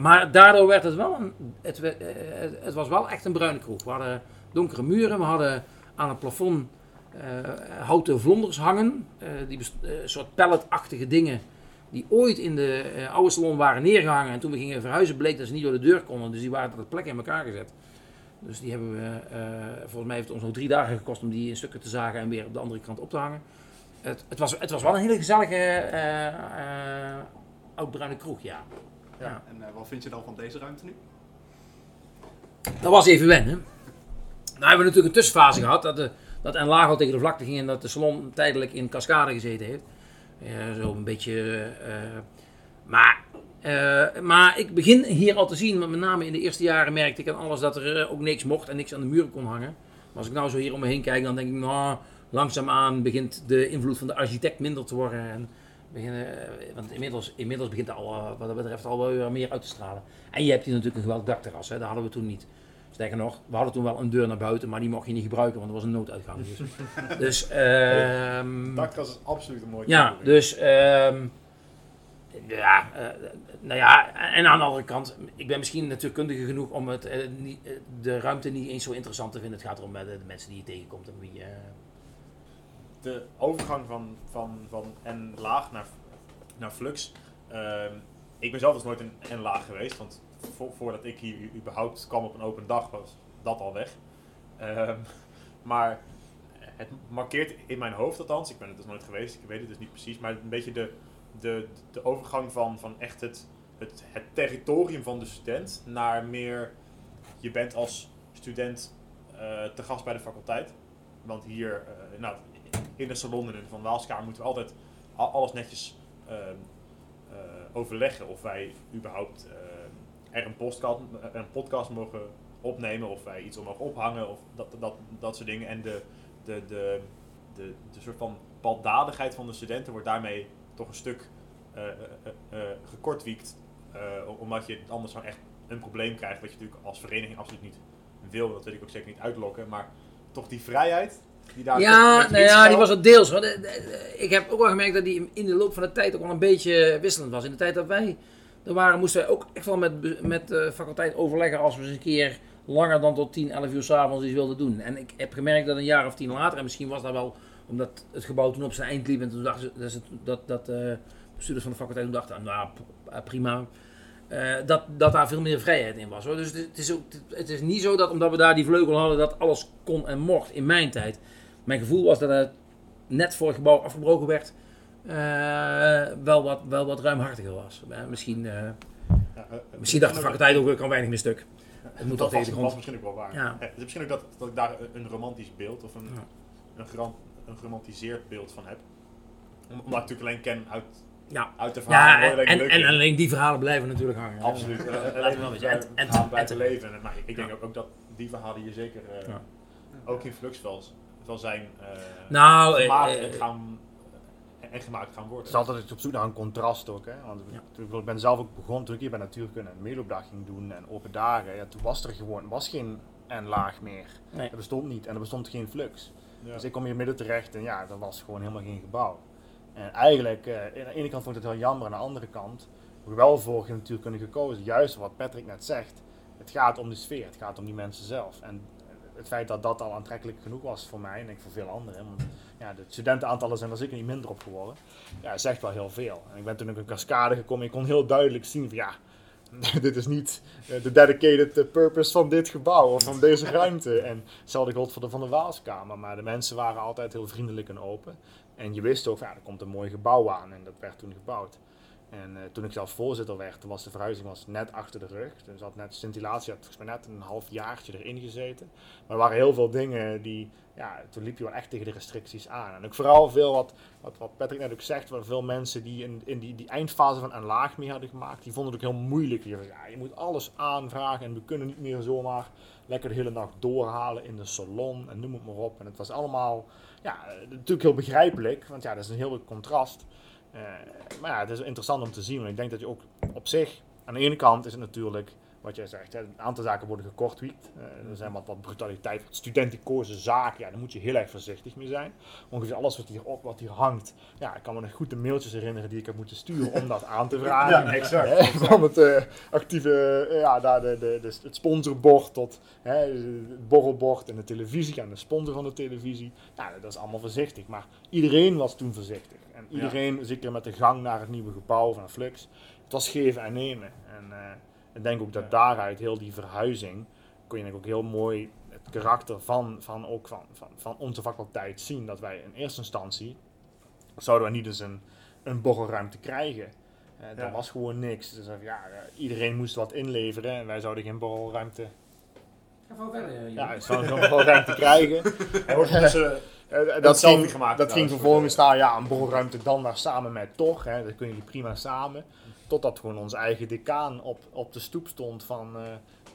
Maar daardoor werd het wel een, het, het, het was wel echt een bruine kroeg. We hadden donkere muren, we hadden aan het plafond houten vlonders hangen. eh, die eh, soort palletachtige dingen die ooit in de eh, oude salon waren neergehangen. En toen we gingen verhuizen bleek dat ze niet door de deur konden. Dus die waren tot plekken in elkaar gezet. Dus die hebben we, eh, volgens mij heeft het ons nog drie dagen gekost om die in stukken te zagen en weer op de andere kant op te hangen. Het, het, was, het was wel een hele gezellige eh eh, oud-bruine kroeg, ja. ja. En eh, wat vind je dan van deze ruimte nu? Dat was even wennen. Nou hebben we natuurlijk een tussenfase gehad dat, de, dat En Laag al tegen de vlakte ging en dat de salon tijdelijk in cascade gezeten heeft. Eh, zo een beetje. eh, maar, eh, maar ik begin hier al te zien, want met name in de eerste jaren merkte ik aan alles dat er eh, ook niks mocht en niks aan de muren kon hangen. Maar als ik nou zo hier om me heen kijk, dan denk ik, nou, langzaamaan begint de invloed van de architect minder te worden. En beginnen, want inmiddels, inmiddels begint al, wat dat betreft al wel weer meer uit te stralen. En je hebt hier natuurlijk een geweldig dakterras, hè? dat hadden we toen niet. Sterker nog, we hadden toen wel een deur naar buiten, maar die mocht je niet gebruiken, want er was een nooduitgang. Dus, dus ehm, Dakterras is absoluut een mooie ja, toevoeging. dus ehm, ja, eh, nou ja, en aan de andere kant, ik ben misschien natuurkundige genoeg om het, eh, niet, eh, de ruimte niet eens zo interessant te vinden. Het gaat erom eh, de, mensen die je tegenkomt en wie. de overgang van, van, van en laag naar, naar flux. Ehm, ik ben zelf dus nooit een en laag geweest, want vo- voordat ik hier überhaupt kwam op een open dag was dat al weg. Ehm, maar het markeert in mijn hoofd althans, ik ben het dus nooit geweest, ik weet het dus niet precies, maar een beetje de, de, de overgang van, van echt het, het, het territorium van de student naar meer, je bent als student eh, te gast bij de faculteit. Want hier, eh, nou, in de salon in de Van Waalskamer moeten we altijd alles netjes ehm, eh, overleggen of wij überhaupt er een podcast, een podcast mogen opnemen of wij iets om mogen ophangen of dat, dat, dat soort dingen. En de, de, de, de, de soort van baldadigheid van de studenten wordt daarmee toch een stuk eh, gekortwiekt. omdat je anders gewoon echt een probleem krijgt, wat je natuurlijk als vereniging absoluut niet wil. Dat wil ik ook zeker niet uitlokken. Maar toch die vrijheid die daar Ja, nou ja, die was het deels. Ik heb ook wel gemerkt dat die in de loop van de tijd ook wel een beetje wisselend was. In de tijd dat wij er waren, moesten wij ook echt wel met, met de faculteit overleggen als we eens een keer langer dan tot 10, 11 uur s'avonds iets wilden doen. En ik heb gemerkt dat een jaar of tien later, en misschien was dat wel omdat het gebouw toen op zijn eind liep en toen dachten ze dat, dat, eh, bestuurders van de faculteit toen dachten, nou eh, prima. eh, dat, dat daar veel meer vrijheid in was. Hoor. Dus het is, ook, het is niet zo dat omdat we daar die vleugel hadden, dat alles kon en mocht in mijn tijd. Mijn gevoel was dat het net voor het gebouw afgebroken werd, eh, wel, wat, wel wat ruimhartiger was. Eh, misschien, eh, eh, eh, misschien dacht de faculteit ook, er kan weinig meer stuk. Het moet dat was, misschien ook wel waar. Ja. Eh, Het is misschien ook dat, dat ik daar een- romantisch beeld of een, een, een geromantiseerd beeld van heb. Om- Omdat ik natuurlijk alleen ken uit, Ja, uit de verhalen. ja en, en, alleen die verhalen blijven natuurlijk hangen. Absoluut. Ja. Eh, Laten we wel. En- en- verhalen en- blijven leven. En, maar ik, denk Ja. ook, ook dat die verhalen hier zeker eh, ook in Flux wel, wel zijn eh, Nou, eh, gemaakt, eh, gaan, en gemaakt gaan worden. Het is altijd op zoek naar een contrast ook. Hè? Want Ja. ik- ben zelf ook begonnen toen ik hier bij Natuurkunde een meeloopdag ging doen en open dagen. Ja, toen was er gewoon was geen en-laag meer. Nee. Er bestond niet en er bestond geen flux. Ja. Dus ik kom hier midden terecht en ja, er was gewoon helemaal geen gebouw. En eigenlijk, eh, aan de ene kant vond ik het heel jammer, aan de andere kant heb ik wel voor natuurkunde gekozen. Juist wat Patrick net zegt. Het gaat om de sfeer, het gaat om die mensen zelf. En het feit dat dat al aantrekkelijk genoeg was voor mij en ik voor veel anderen. Want ja, de studentenaantallen zijn er zeker niet minder op geworden. Ja, zegt wel heel veel. En ik ben toen ook een cascade gekomen. Ik kon heel duidelijk zien van ja, dit is niet eh, de dedicated eh, purpose van dit gebouw of van deze ruimte. En hetzelfde geldt voor de Van de Waalskamer. Maar de mensen waren altijd heel vriendelijk en open. En je wist ook, ja, er komt een mooi gebouw aan en dat werd toen gebouwd. En eh, toen ik zelf voorzitter werd, was de verhuizing was net achter de rug. Dus had net scintillatie, had net een half jaartje erin gezeten. Maar er waren heel veel dingen die, ja, toen liep je wel echt tegen de restricties aan. En ook vooral veel wat, wat, Patrick net ook zegt, waar veel mensen die in, in die, die eindfase van een laag mee hadden gemaakt, die vonden het ook heel moeilijk. Zeiden, ja, je moet alles aanvragen en we kunnen niet meer zomaar lekker de hele nacht doorhalen in de salon en noem het maar op. En het was allemaal, ja, eh, natuurlijk heel begrijpelijk, want ja, dat is een heel contrast. Eh, maar ja, het is interessant om te zien, want ik denk dat je ook op zich aan de ene kant is het natuurlijk, wat jij zegt, hè, een aantal zaken worden gekortwiekt. Eh, er zijn wat, wat brutaliteit, wat studenticoze zaken, ja, daar moet je heel erg voorzichtig mee zijn. Ongeveer alles wat hier, op, wat hier hangt, ja, ik kan me nog goed de mailtjes herinneren die ik heb moeten sturen om dat aan te vragen. Ja, exact. Hè, van het eh, actieve, ja, daar de, de, de, het sponsorbord tot hè, het borrelbord en de televisie en de sponsor van de televisie. Ja, dat is allemaal voorzichtig. Maar iedereen was toen voorzichtig. En iedereen, zeker met de gang naar het nieuwe gebouw van Flux, het was geven en nemen. En eh, ik denk ook dat Ja. daaruit heel die verhuizing, kon je denk ik ook heel mooi het karakter van, van, ook van, van, van onze faculteit zien. Dat wij in eerste instantie, zouden we niet eens een, een borrelruimte krijgen. Eh er Ja. was gewoon niks. Dus eh, ja, iedereen moest wat inleveren en wij zouden geen borrelruimte, Ga gewoon verder, ja, Jeroen. zouden geen borrelruimte krijgen. Hij Eh, Dat dat ging, gemaakt dat ging vervolgens staan, ja, een borrelruimte dan maar samen met Toch. Hè, dat kunnen jullie prima samen. Totdat gewoon onze eigen decaan op, op de stoep stond van, eh,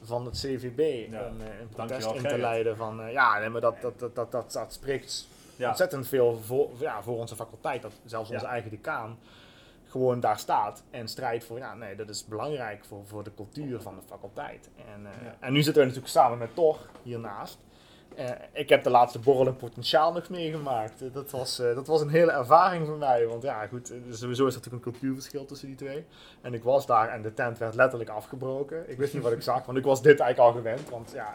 van het CVB. Ja. En, eh, een protest in te leiden van, ja, nee, maar dat, dat, dat, dat, dat, dat spreekt ja, ontzettend veel voor, ja, voor onze faculteit. Dat zelfs onze eigen decaan gewoon daar staat en strijdt voor, ja, nee, dat is belangrijk voor, voor de cultuur van de faculteit. En, Ja. en nu zitten we natuurlijk samen met Toch hiernaast. Eh, ik heb de laatste borrel in potentiaal nog meegemaakt. Eh, dat, was, eh, dat was een hele ervaring voor mij. Want ja, goed, sowieso is er natuurlijk een cultuurverschil tussen die twee. En ik was daar en de tent werd letterlijk afgebroken. Ik wist niet wat ik zag, want ik was dit eigenlijk al gewend. Want ja,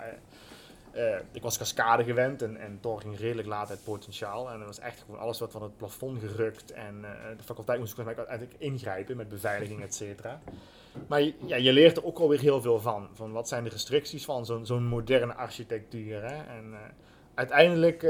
eh, ik was cascade gewend en, en Thor ging redelijk laat uit potentiaal. En er was echt gewoon alles wat van het plafond gerukt. En eh, de faculteit moest uiteindelijk ingrijpen met beveiliging, et cetera. Maar ja, je leert er ook alweer heel veel van. Van wat zijn de restricties van zo'n zo'n moderne architectuur. Hè? En eh, uiteindelijk,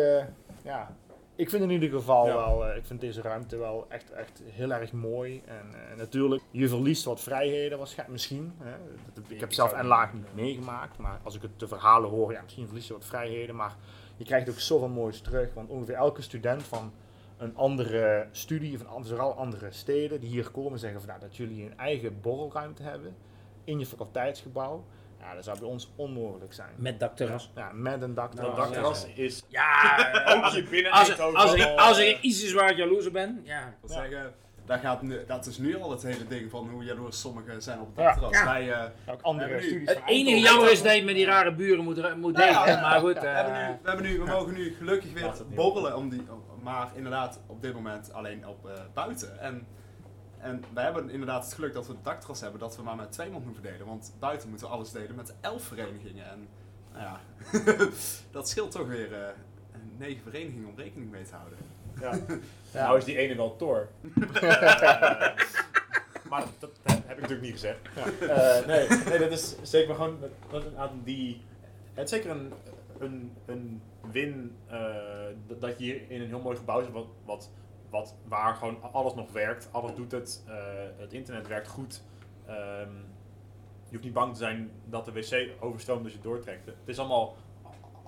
ja, ik vind in ieder geval Ja. wel, eh, ik vind deze ruimte wel echt, echt heel erg mooi. En eh, natuurlijk, je verliest wat vrijheden waarschijnlijk, misschien. Hè? Dat- Ik heb zelf en laag niet meegemaakt, maar als ik het de verhalen hoor, ja, misschien verlies je wat vrijheden. Maar je krijgt ook zoveel moois terug. Want ongeveer elke student van een andere studie, van an- vooral andere steden, die hier komen zeggen van, nou, dat jullie een eigen borrelruimte hebben in je faculteitsgebouw. Ja, dat zou bij ons onmogelijk zijn. Met dakterras. Ja, met een dak. Nou, Oh, dakterras ja. is Ja, ook je binnen als, er, Eindhoven als, er, als er iets is waar ik jaloers op ben, ja. Ik wil zeggen, daar gaat nu, dat is nu al het hele ding van hoe jaloers sommigen zijn op het dakterras. Ja. Wij, eh, Ook andere studies Het enige jammer is dat je met die rare buren moet, moet Nou delen. ja, maar goed, we, hebben eh, nu, we, hebben nu, we mogen nu gelukkig weer borrelen, om die, maar inderdaad op dit moment alleen op eh, buiten. En, en wij hebben inderdaad het geluk dat we het dakterras hebben, dat we maar met twee man hoeven delen. Want buiten moeten we alles delen met elf verenigingen. En nou ja, dat scheelt toch weer eh, negen verenigingen om rekening mee te houden. Ja. Ja. Nou is die ene wel Thor. maar dat, dat heb ik natuurlijk niet gezegd. Eh, nee, nee, dat is zeker maar gewoon dat, aan die. Het is zeker een, een, een win eh, dat- dat je hier in een heel mooi gebouw zit, wat, wat, wat, waar gewoon alles nog werkt. Alles doet het. eh, het internet werkt goed. Ehm, je hoeft niet bang te zijn dat de wc overstroomt als je doortrekt. Het is allemaal,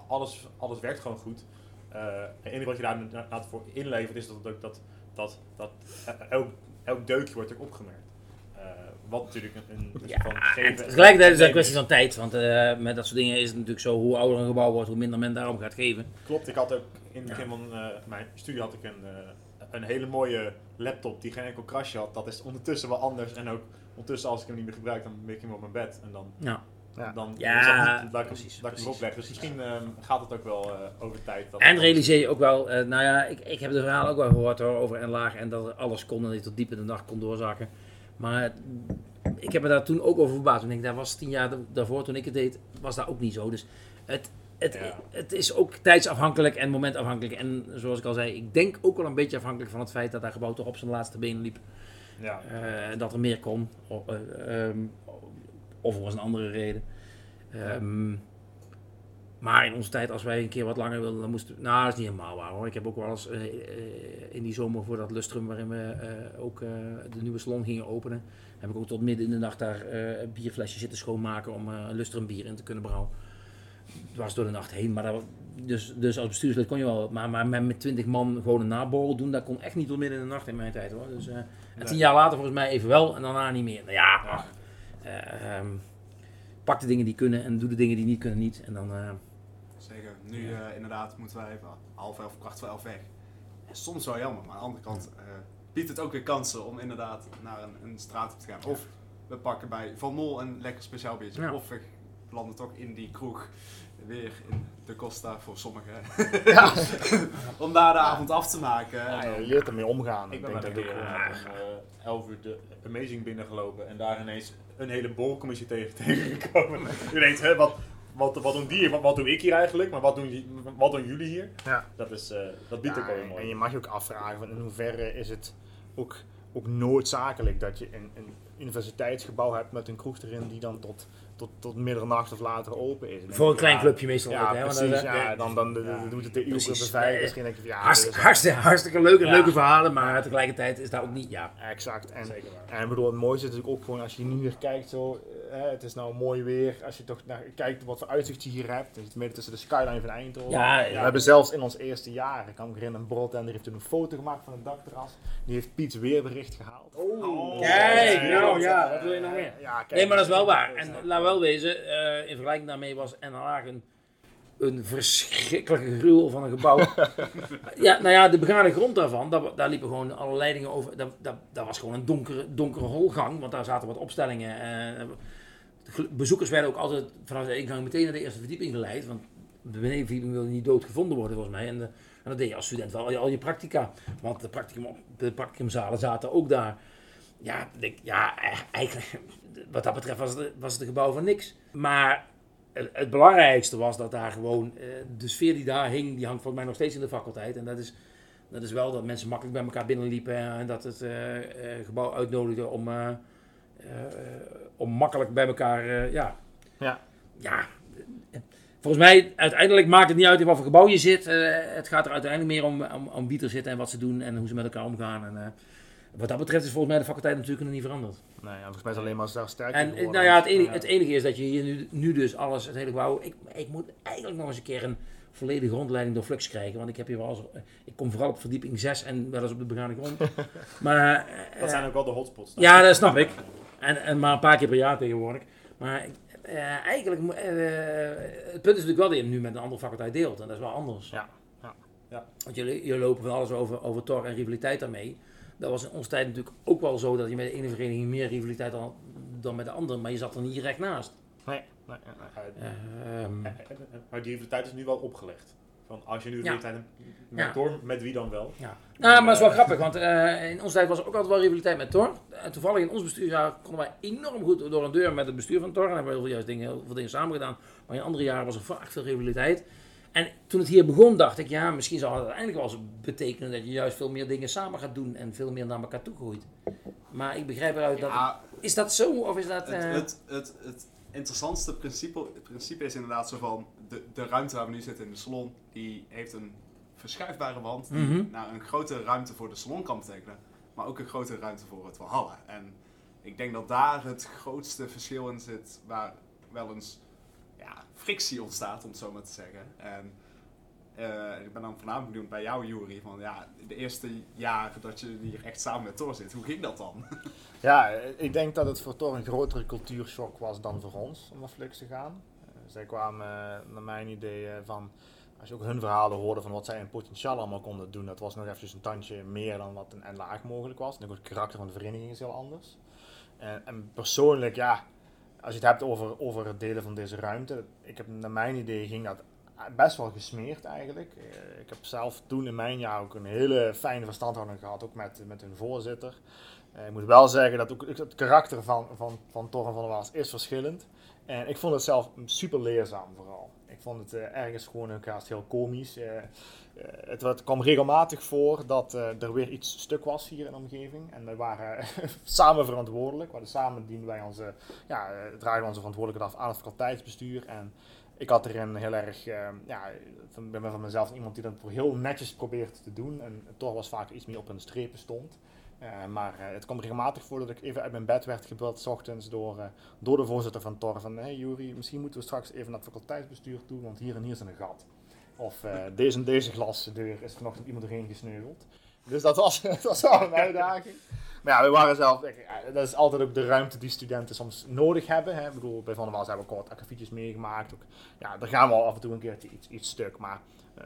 alles, alles werkt gewoon goed. Eh, het enige wat je daar na- na- voor inlevert is dat, dat, dat, dat, dat elk, elk deukje wordt ook opgemerkt. Eh, wat natuurlijk een, een Ja, van en geven- tegelijkertijd is het een kwestie van tijd. Want met dat soort dingen is het natuurlijk zo, hoe ouder een gebouw wordt, hoe minder men daarom gaat geven. Klopt, ik had ook in het begin van mijn studie had ik een, een hele mooie laptop die geen enkel krasje had. Dat is ondertussen wel anders. En ook ondertussen als ik hem niet meer gebruik, dan mik ik hem op mijn bed. En dan, Ja. Ja. dan Ja, is dat niet, dat ik, precies, dat ik hem precies, opleg. Dus misschien ehm, gaat het ook wel eh, over tijd. Dat En realiseer je ook wel, eh, nou ja, ik, ik heb de verhalen ook wel gehoord hoor, over en laag en dat er alles kon en dat tot diep in de nacht kon doorzakken. Maar ik heb me daar toen ook over verbaasd. Ik denk, dat was tien jaar da- daarvoor toen ik het deed, was dat ook niet zo. Dus het, het, Ja. het is ook tijdsafhankelijk en momentafhankelijk. En zoals ik al zei, ik denk ook wel een beetje afhankelijk van het feit dat dat gebouw toch op zijn laatste benen liep. Ja. Eh, dat er meer kon. O- eh, ehm, of er was een andere reden. Ehm, maar in onze tijd, als wij een keer wat langer wilden, dan moesten we... Nou, dat is niet helemaal waar hoor. Ik heb ook wel eens eh, in die zomer voor dat lustrum waarin we ook de nieuwe salon gingen openen, heb ik ook tot midden in de nacht daar eh bierflesjes zitten schoonmaken om een lustrum bier in te kunnen brouwen. Dwars door de nacht heen. Maar dat, dus, dus als bestuurslid kon je wel, maar, maar met- twintig man gewoon een naborrel doen, dat kon echt niet tot midden in de nacht in mijn tijd hoor. Dus, eh, en tien jaar later volgens mij even wel en daarna niet meer. Nou ja, ach, eh, ehm, pak de dingen die kunnen en doe de dingen die niet kunnen niet. En dan, eh, Zeggen, nu inderdaad moeten wij even half elf, kwart voor elf weg. En soms wel jammer, maar aan de andere kant biedt het ook weer kansen om inderdaad naar een, een straat op te gaan. Of we pakken bij Van Mol een lekker speciaal biertje. Ja. Of we landen toch in die kroeg weer in de Costa voor sommigen. Ja. Om daar de avond af te maken. Ja, En je leert ermee omgaan. Ik ben denk dat keer gewoon- om eh, 11 uur de Amazing binnengelopen en daar ineens een hele borrelcommissie tegen tegengekomen. Ineens, hè, wat, wat, wat doen die hier? Wat, wat doe ik hier eigenlijk? Maar wat doen, die- wat doen jullie hier? Ja. Dat, is, eh, dat biedt Ja, ook wel en- mooi. En je mag je ook afvragen van in hoeverre is het ook, ook noodzakelijk dat je een, een universiteitsgebouw hebt met een kroeg erin die dan tot, tot, tot middernacht of later open is. En Voor een klein ja, clubje meestal Ja, hè? precies. ja, dan, dan Ja. doet het de uur. Nee, Misschien denk je ja, Hartst- hartstikke, hartstikke leuke, leuke verhalen, maar tegelijkertijd is dat ook niet, ja. Exact. En, en bedoel, het mooiste is natuurlijk ook gewoon als je nu hier kijkt, zo, eh, het is nou mooi weer. Als je toch naar, kijkt wat voor uitzicht je hier hebt. Zit midden tussen de skyline van Eindhoven. Ja, We hebben zelfs in ons eerste jaar, ik kan me herinneren, een broodtender heeft toen een foto gemaakt van het dakterras. Die heeft Piets weerbericht gehaald. Oh. Kijk, Ja, nou ja, wat wil je nog meer? Ja, kijk, Nee, maar dat is wel waar. En is- laat wel wezen, eh, in vergelijking daarmee was Haag een, een verschrikkelijke gruwel van een gebouw. ja, nou ja, de begane grond daarvan, daar, daar liepen gewoon alle leidingen over. Dat, was gewoon een donkere, donkere holgang, want daar zaten wat opstellingen. eh, bezoekers werden ook altijd vanaf de ingang meteen naar de eerste verdieping geleid, want de benedenverdieping wilde niet dood gevonden worden volgens mij. En, de- en dat deed je als student wel, al je, al je practica. Want de, practicum, de practicumzalen zaten ook daar. Ja, ik ja, eh, eigenlijk, wat dat betreft was het, was het een gebouw van niks. Maar het, het belangrijkste was dat daar gewoon, eh, de sfeer die daar hing, die hangt volgens mij nog steeds in de faculteit. En dat is, dat is wel dat mensen makkelijk bij elkaar binnenliepen en dat het eh, eh, gebouw uitnodigde om, om makkelijk bij elkaar, ja. Ja. Ja. Volgens mij, uiteindelijk maakt het niet uit in wat voor gebouw je zit. Het gaat er uiteindelijk meer om, om, om wie er zitten en wat ze doen en hoe ze met elkaar omgaan. En, wat dat betreft is volgens mij de faculteit natuurlijk nog niet veranderd. Nee, ja, volgens mij is het alleen maar daar sterker En eh, geworden. nou ja, het enige, Ja. het enige is dat je hier nu, nu dus alles, het hele gebouw. Ik, ik moet eigenlijk nog eens een keer een volledige rondleiding door Flux krijgen. Want ik heb hier wel eens, ik kom vooral op verdieping 6 en wel eens op de begane grond. maar eh, Dat zijn ook wel de hotspots. ja, dat snap ik. En, en maar een paar keer per jaar tegenwoordig. Maar eh, eigenlijk, eh, het punt is natuurlijk wel dat je hem nu met een andere faculteit deelt. En dat is wel anders. Ja, ja. Ja. Want jullie, jullie lopen van alles over, over tor en rivaliteit daarmee. Dat was in onze tijd natuurlijk ook wel zo dat je met de ene vereniging meer rivaliteit had dan met de andere. Maar je zat er niet direct naast. Nee, nee, nee, nee. Ehm, Maar die rivaliteit is nu wel opgelegd. Van als je nu Ja. rivaliteit hebt met Ja. Thor, met wie dan wel? Ja. Nou, maar het is wel grappig, want eh, in onze tijd was er ook altijd wel rivaliteit met Tor. En toevallig in ons bestuurjaar konden wij enorm goed door een deur met het bestuur van Tor. En hebben we heel veel, juist dingen, heel veel dingen samen gedaan. Maar in andere jaren was er vaak veel rivaliteit. En toen het hier begon, dacht ik, ja, misschien zal het uiteindelijk wel eens betekenen dat je juist veel meer dingen samen gaat doen en veel meer naar elkaar toe groeit. Maar ik begrijp eruit dat. Ja, Is dat zo of is dat. het, eh, het, het, het interessantste principe, het principe is inderdaad zo van de, de ruimte waar we nu zitten in de salon, die heeft een verschuifbare wand die Mhm. naar een grotere ruimte voor de salon kan betekenen, maar ook een grotere ruimte voor het Valhalla. En ik denk dat daar het grootste verschil in zit, waar wel eens frictie ontstaat, om het zo maar te zeggen. En eh, ik ben dan voornamelijk benieuwd bij jou, Jury, van ja, de eerste jaren dat je hier echt samen met Thor zit, hoe ging dat dan? Ja, ik denk dat het voor Thor een grotere cultuurshock was dan voor ons om naar Flux te gaan. Eh, zij kwamen eh, naar mijn idee van, als je ook hun verhalen hoorde van wat zij in potentieel allemaal konden doen, dat was nog eventjes een tandje meer dan wat een laag mogelijk was. En ook het karakter van de vereniging is heel anders. En, en persoonlijk, ja, als je het hebt over, over het delen van deze ruimte, ik heb naar mijn idee ging dat best wel gesmeerd eigenlijk. Eh, Ik heb zelf toen in mijn jaar ook een hele fijne verstandhouding gehad, ook met, met hun voorzitter. Eh, ik moet wel zeggen dat ook het karakter van, van, van Torren van der Waals is verschillend. En ik vond het zelf super leerzaam vooral. Ik vond het eh, ergens gewoon haast heel komisch. Eh, eh, het, kwam regelmatig voor dat eh, er weer iets stuk was hier in de omgeving. En we waren samen verantwoordelijk. Hadden samen dienen wij onze, ja, eh, dragen onze verantwoordelijkheid af aan het faculteitsbestuur. En ik had erin heel erg, eh, ja, van, ben van mezelf iemand die dat heel netjes probeert te doen. En toch was vaak iets meer op een strepen stond. Eh, maar eh, het kwam regelmatig voor dat ik even uit mijn bed werd gebeld, s ochtends, door, eh, door de voorzitter van Tor. Van, hey Jury, misschien moeten we straks even naar het faculteitsbestuur toe, want hier en hier is een gat. Of eh, deze en deze glasdeur is vanochtend iemand doorheen gesneuveld. Dus dat was, dat was wel een uitdaging. Maar ja, we waren zelf, eh, dat is altijd ook de ruimte die studenten soms nodig hebben. Hè. Ik bedoel, bij Van der Waals hebben we wat akkefietjes meegemaakt. Ook, ja, daar gaan we al af en toe een keertje iets, iets stuk. Maar eh,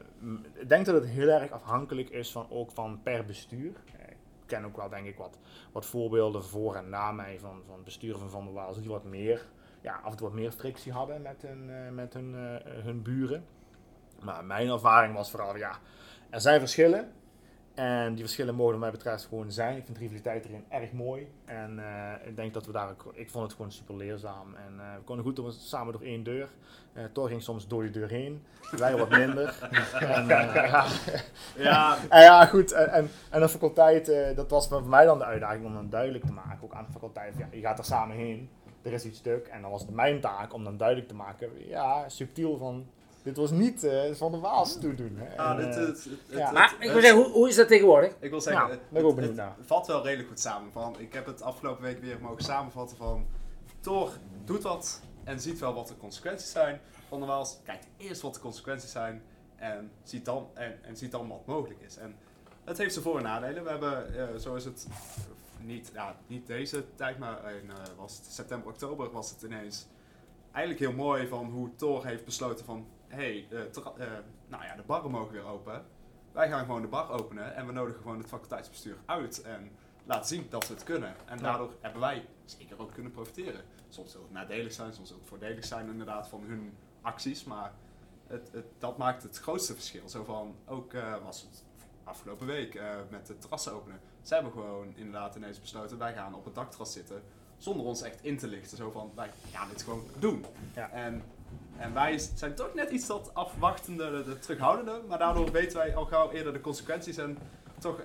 ik denk dat het heel erg afhankelijk is van, ook van per bestuur. Eh, ken ook wel, denk ik, wat, wat voorbeelden voor en na mij van, van besturen van Van der Waals die wat meer, ja, af en toe wat meer frictie hadden met hun, met hun, hun buren. Maar mijn ervaring was vooral, ja, er zijn verschillen. En die verschillen mogen wat mij betreft gewoon zijn. Ik vind rivaliteit erin erg mooi. En eh, ik denk dat we daar ook, ik vond het gewoon super leerzaam. En eh, we konden goed door, samen door één deur. Eh Thor ging soms door die deur heen. Wij wat minder. en, eh, ja. Ja, En ja, goed. En, en, en de faculteit, eh, dat was voor mij dan de uitdaging om dan duidelijk te maken. Ook aan de faculteit, ja, je gaat er samen heen. Er is iets stuk. En dan was het mijn taak om dan duidelijk te maken. Ja, subtiel van... Dit was niet eh, van de Waals toedoen. Hè. ah, En, dit, eh, het, het-. Maar ik wil zeggen, hoe, hoe is dat tegenwoordig? Ik wil zeggen, Ja, het, ben ik ook het- benieuwd het naar. valt wel redelijk goed samen. Van, ik heb het afgelopen week weer mogen samenvatten van... Thor doet wat en ziet wel wat de consequenties zijn. Van der Waals kijkt eerst wat de consequenties zijn en ziet dan, en, en ziet dan wat mogelijk is. En het heeft zijn voor- en nadelen. We hebben, eh, zo is het, niet, ja, niet deze tijd, maar in was het september, oktober was het ineens eigenlijk heel mooi van hoe Thor heeft besloten van... Hé, hey, nou ja, de barren mogen weer open. Wij gaan gewoon de bar openen en we nodigen gewoon het faculteitsbestuur uit en laten zien dat we het kunnen. En Ja. daardoor hebben wij zeker ook kunnen profiteren. Soms zal het nadelig zijn, soms zal het voordelig zijn inderdaad van hun acties, maar het, het, dat maakt het grootste verschil. Zo van, ook eh, was het afgelopen week eh, met de terrassen openen. Zij hebben gewoon inderdaad ineens besloten, wij gaan op het dakterras zitten zonder ons echt in te lichten. Zo van, wij gaan dit gewoon doen. Ja. En, en wij zijn toch net iets dat afwachtende, de, de terughoudende, maar daardoor weten wij al gauw eerder de consequenties en toch...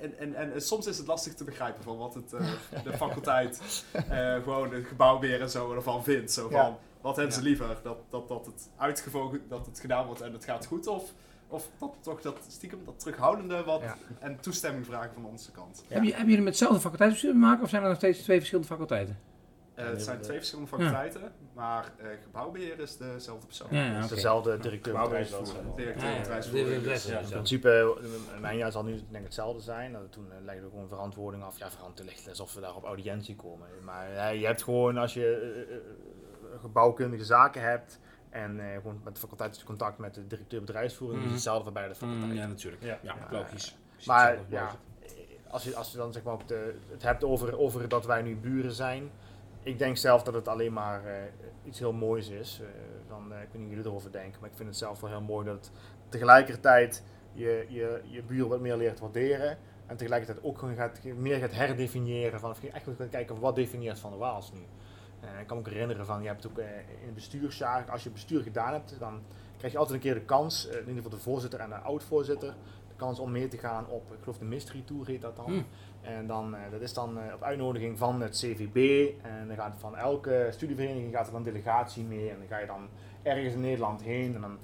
En, en, en soms is het lastig te begrijpen van wat het, eh, de faculteit, eh, gewoon het gebouw weer en zo ervan vindt. Zo van, Ja. wat hebben ze Ja. liever? Dat, dat, dat het uitgevogen, dat het gedaan wordt en het gaat goed? Of, of dat toch dat stiekem, dat terughoudende wat, Ja. en toestemming vragen van onze kant? Hebben jullie met hetzelfde faculteitsbestuur te maken of zijn er nog steeds twee verschillende faculteiten? Eh, het zijn twee verschillende faculteiten, maar eh, gebouwbeheer is dezelfde persoon. Ja, ja, Het is oké. dezelfde directeur Gebouwbeheer is bedrijfsvoering. Directeur bedrijfsvoering, dus, ja. In principe, eh, mijn jaar zal nu denk ik hetzelfde zijn. Nou, toen eh, legden we gewoon verantwoording af. Ja, verantwoording ligt alsof we daar op audiëntie komen. Maar eh, je hebt gewoon, als je eh, eh, gebouwkundige zaken hebt en eh, gewoon met de faculteit contact met de directeur bedrijfsvoering, Mhm. is hetzelfde voor beide faculteiten. Mm, ja, natuurlijk. Ja, Ja. logisch. Maar ja, als je, als je dan zeg maar de, het hebt over, over dat wij nu buren zijn. Ik denk zelf dat het alleen maar eh, iets heel moois is. Eh, dan, eh, weet niet hoe jullie erover denken, maar ik vind het zelf wel heel mooi dat tegelijkertijd je, je, je buren wat meer leert waarderen. En tegelijkertijd ook gewoon gaat, meer gaat herdefiniëren. Van, of je echt gaat kijken wat definieert Van de Waals nu. Eh, ik kan me ook herinneren van, je hebt ook eh, in het bestuursjaar, als je bestuur gedaan hebt, dan krijg je altijd een keer de kans, eh, in ieder geval de voorzitter en de oud-voorzitter, de kans om mee te gaan op, ik geloof de Mystery Tour heet dat dan. Hm. En dan, eh, dat is dan eh, op uitnodiging van het CVB. En dan gaat van elke studievereniging gaat er dan delegatie mee. En dan ga je dan ergens in Nederland heen. En dan,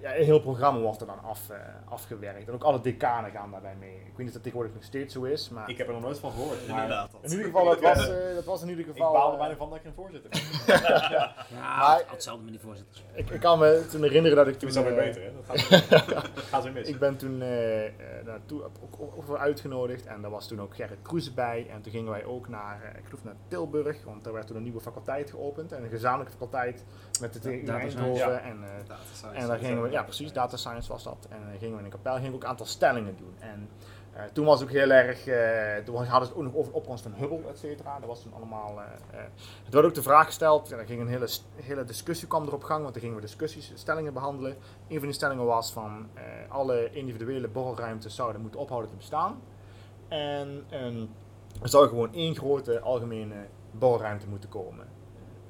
ja, een heel programma wordt er dan af, eh, afgewerkt. En ook alle decanen gaan daarbij mee. Ik weet niet of dat tegenwoordig nog steeds zo is. Maar Ik heb er nog nooit van gehoord. Maar Inderdaad. in ieder geval, dat was, eh, dat was in ieder ik geval... baal er eh, bijna van dat ik geen voorzitter ben. Ja, Maar- hetzelfde met die voorzitters. ik, ik kan me toen herinneren dat ik Toen is dat weer eh, beter, hè? Dat gaat, dat gaat weer mis. Ik ben toen naartoe ook, ook, uitgenodigd en daar was toen ook Gerrit Kroes bij. En toen gingen wij ook naar, ik geloof naar Tilburg, want daar werd toen een nieuwe faculteit geopend. En een gezamenlijke faculteit met de TU Eindhoven. En, eh, en daar gingen we, ja precies, data science was dat. En dan gingen we in een kapel, gingen we ook een aantal stellingen doen. En eh, toen was het ook heel erg, eh, toen hadden ze het ook nog over de opkomst van Hubble, et cetera. Dat was toen allemaal, eh, eh, het werd ook de vraag gesteld, en er ging een hele, hele discussie kwam erop gang, want dan gingen we discussies, stellingen behandelen. Een van die stellingen was van, eh, alle individuele borrelruimtes zouden moeten ophouden te bestaan. En ehm, er zou gewoon één grote algemene borrelruimte moeten komen.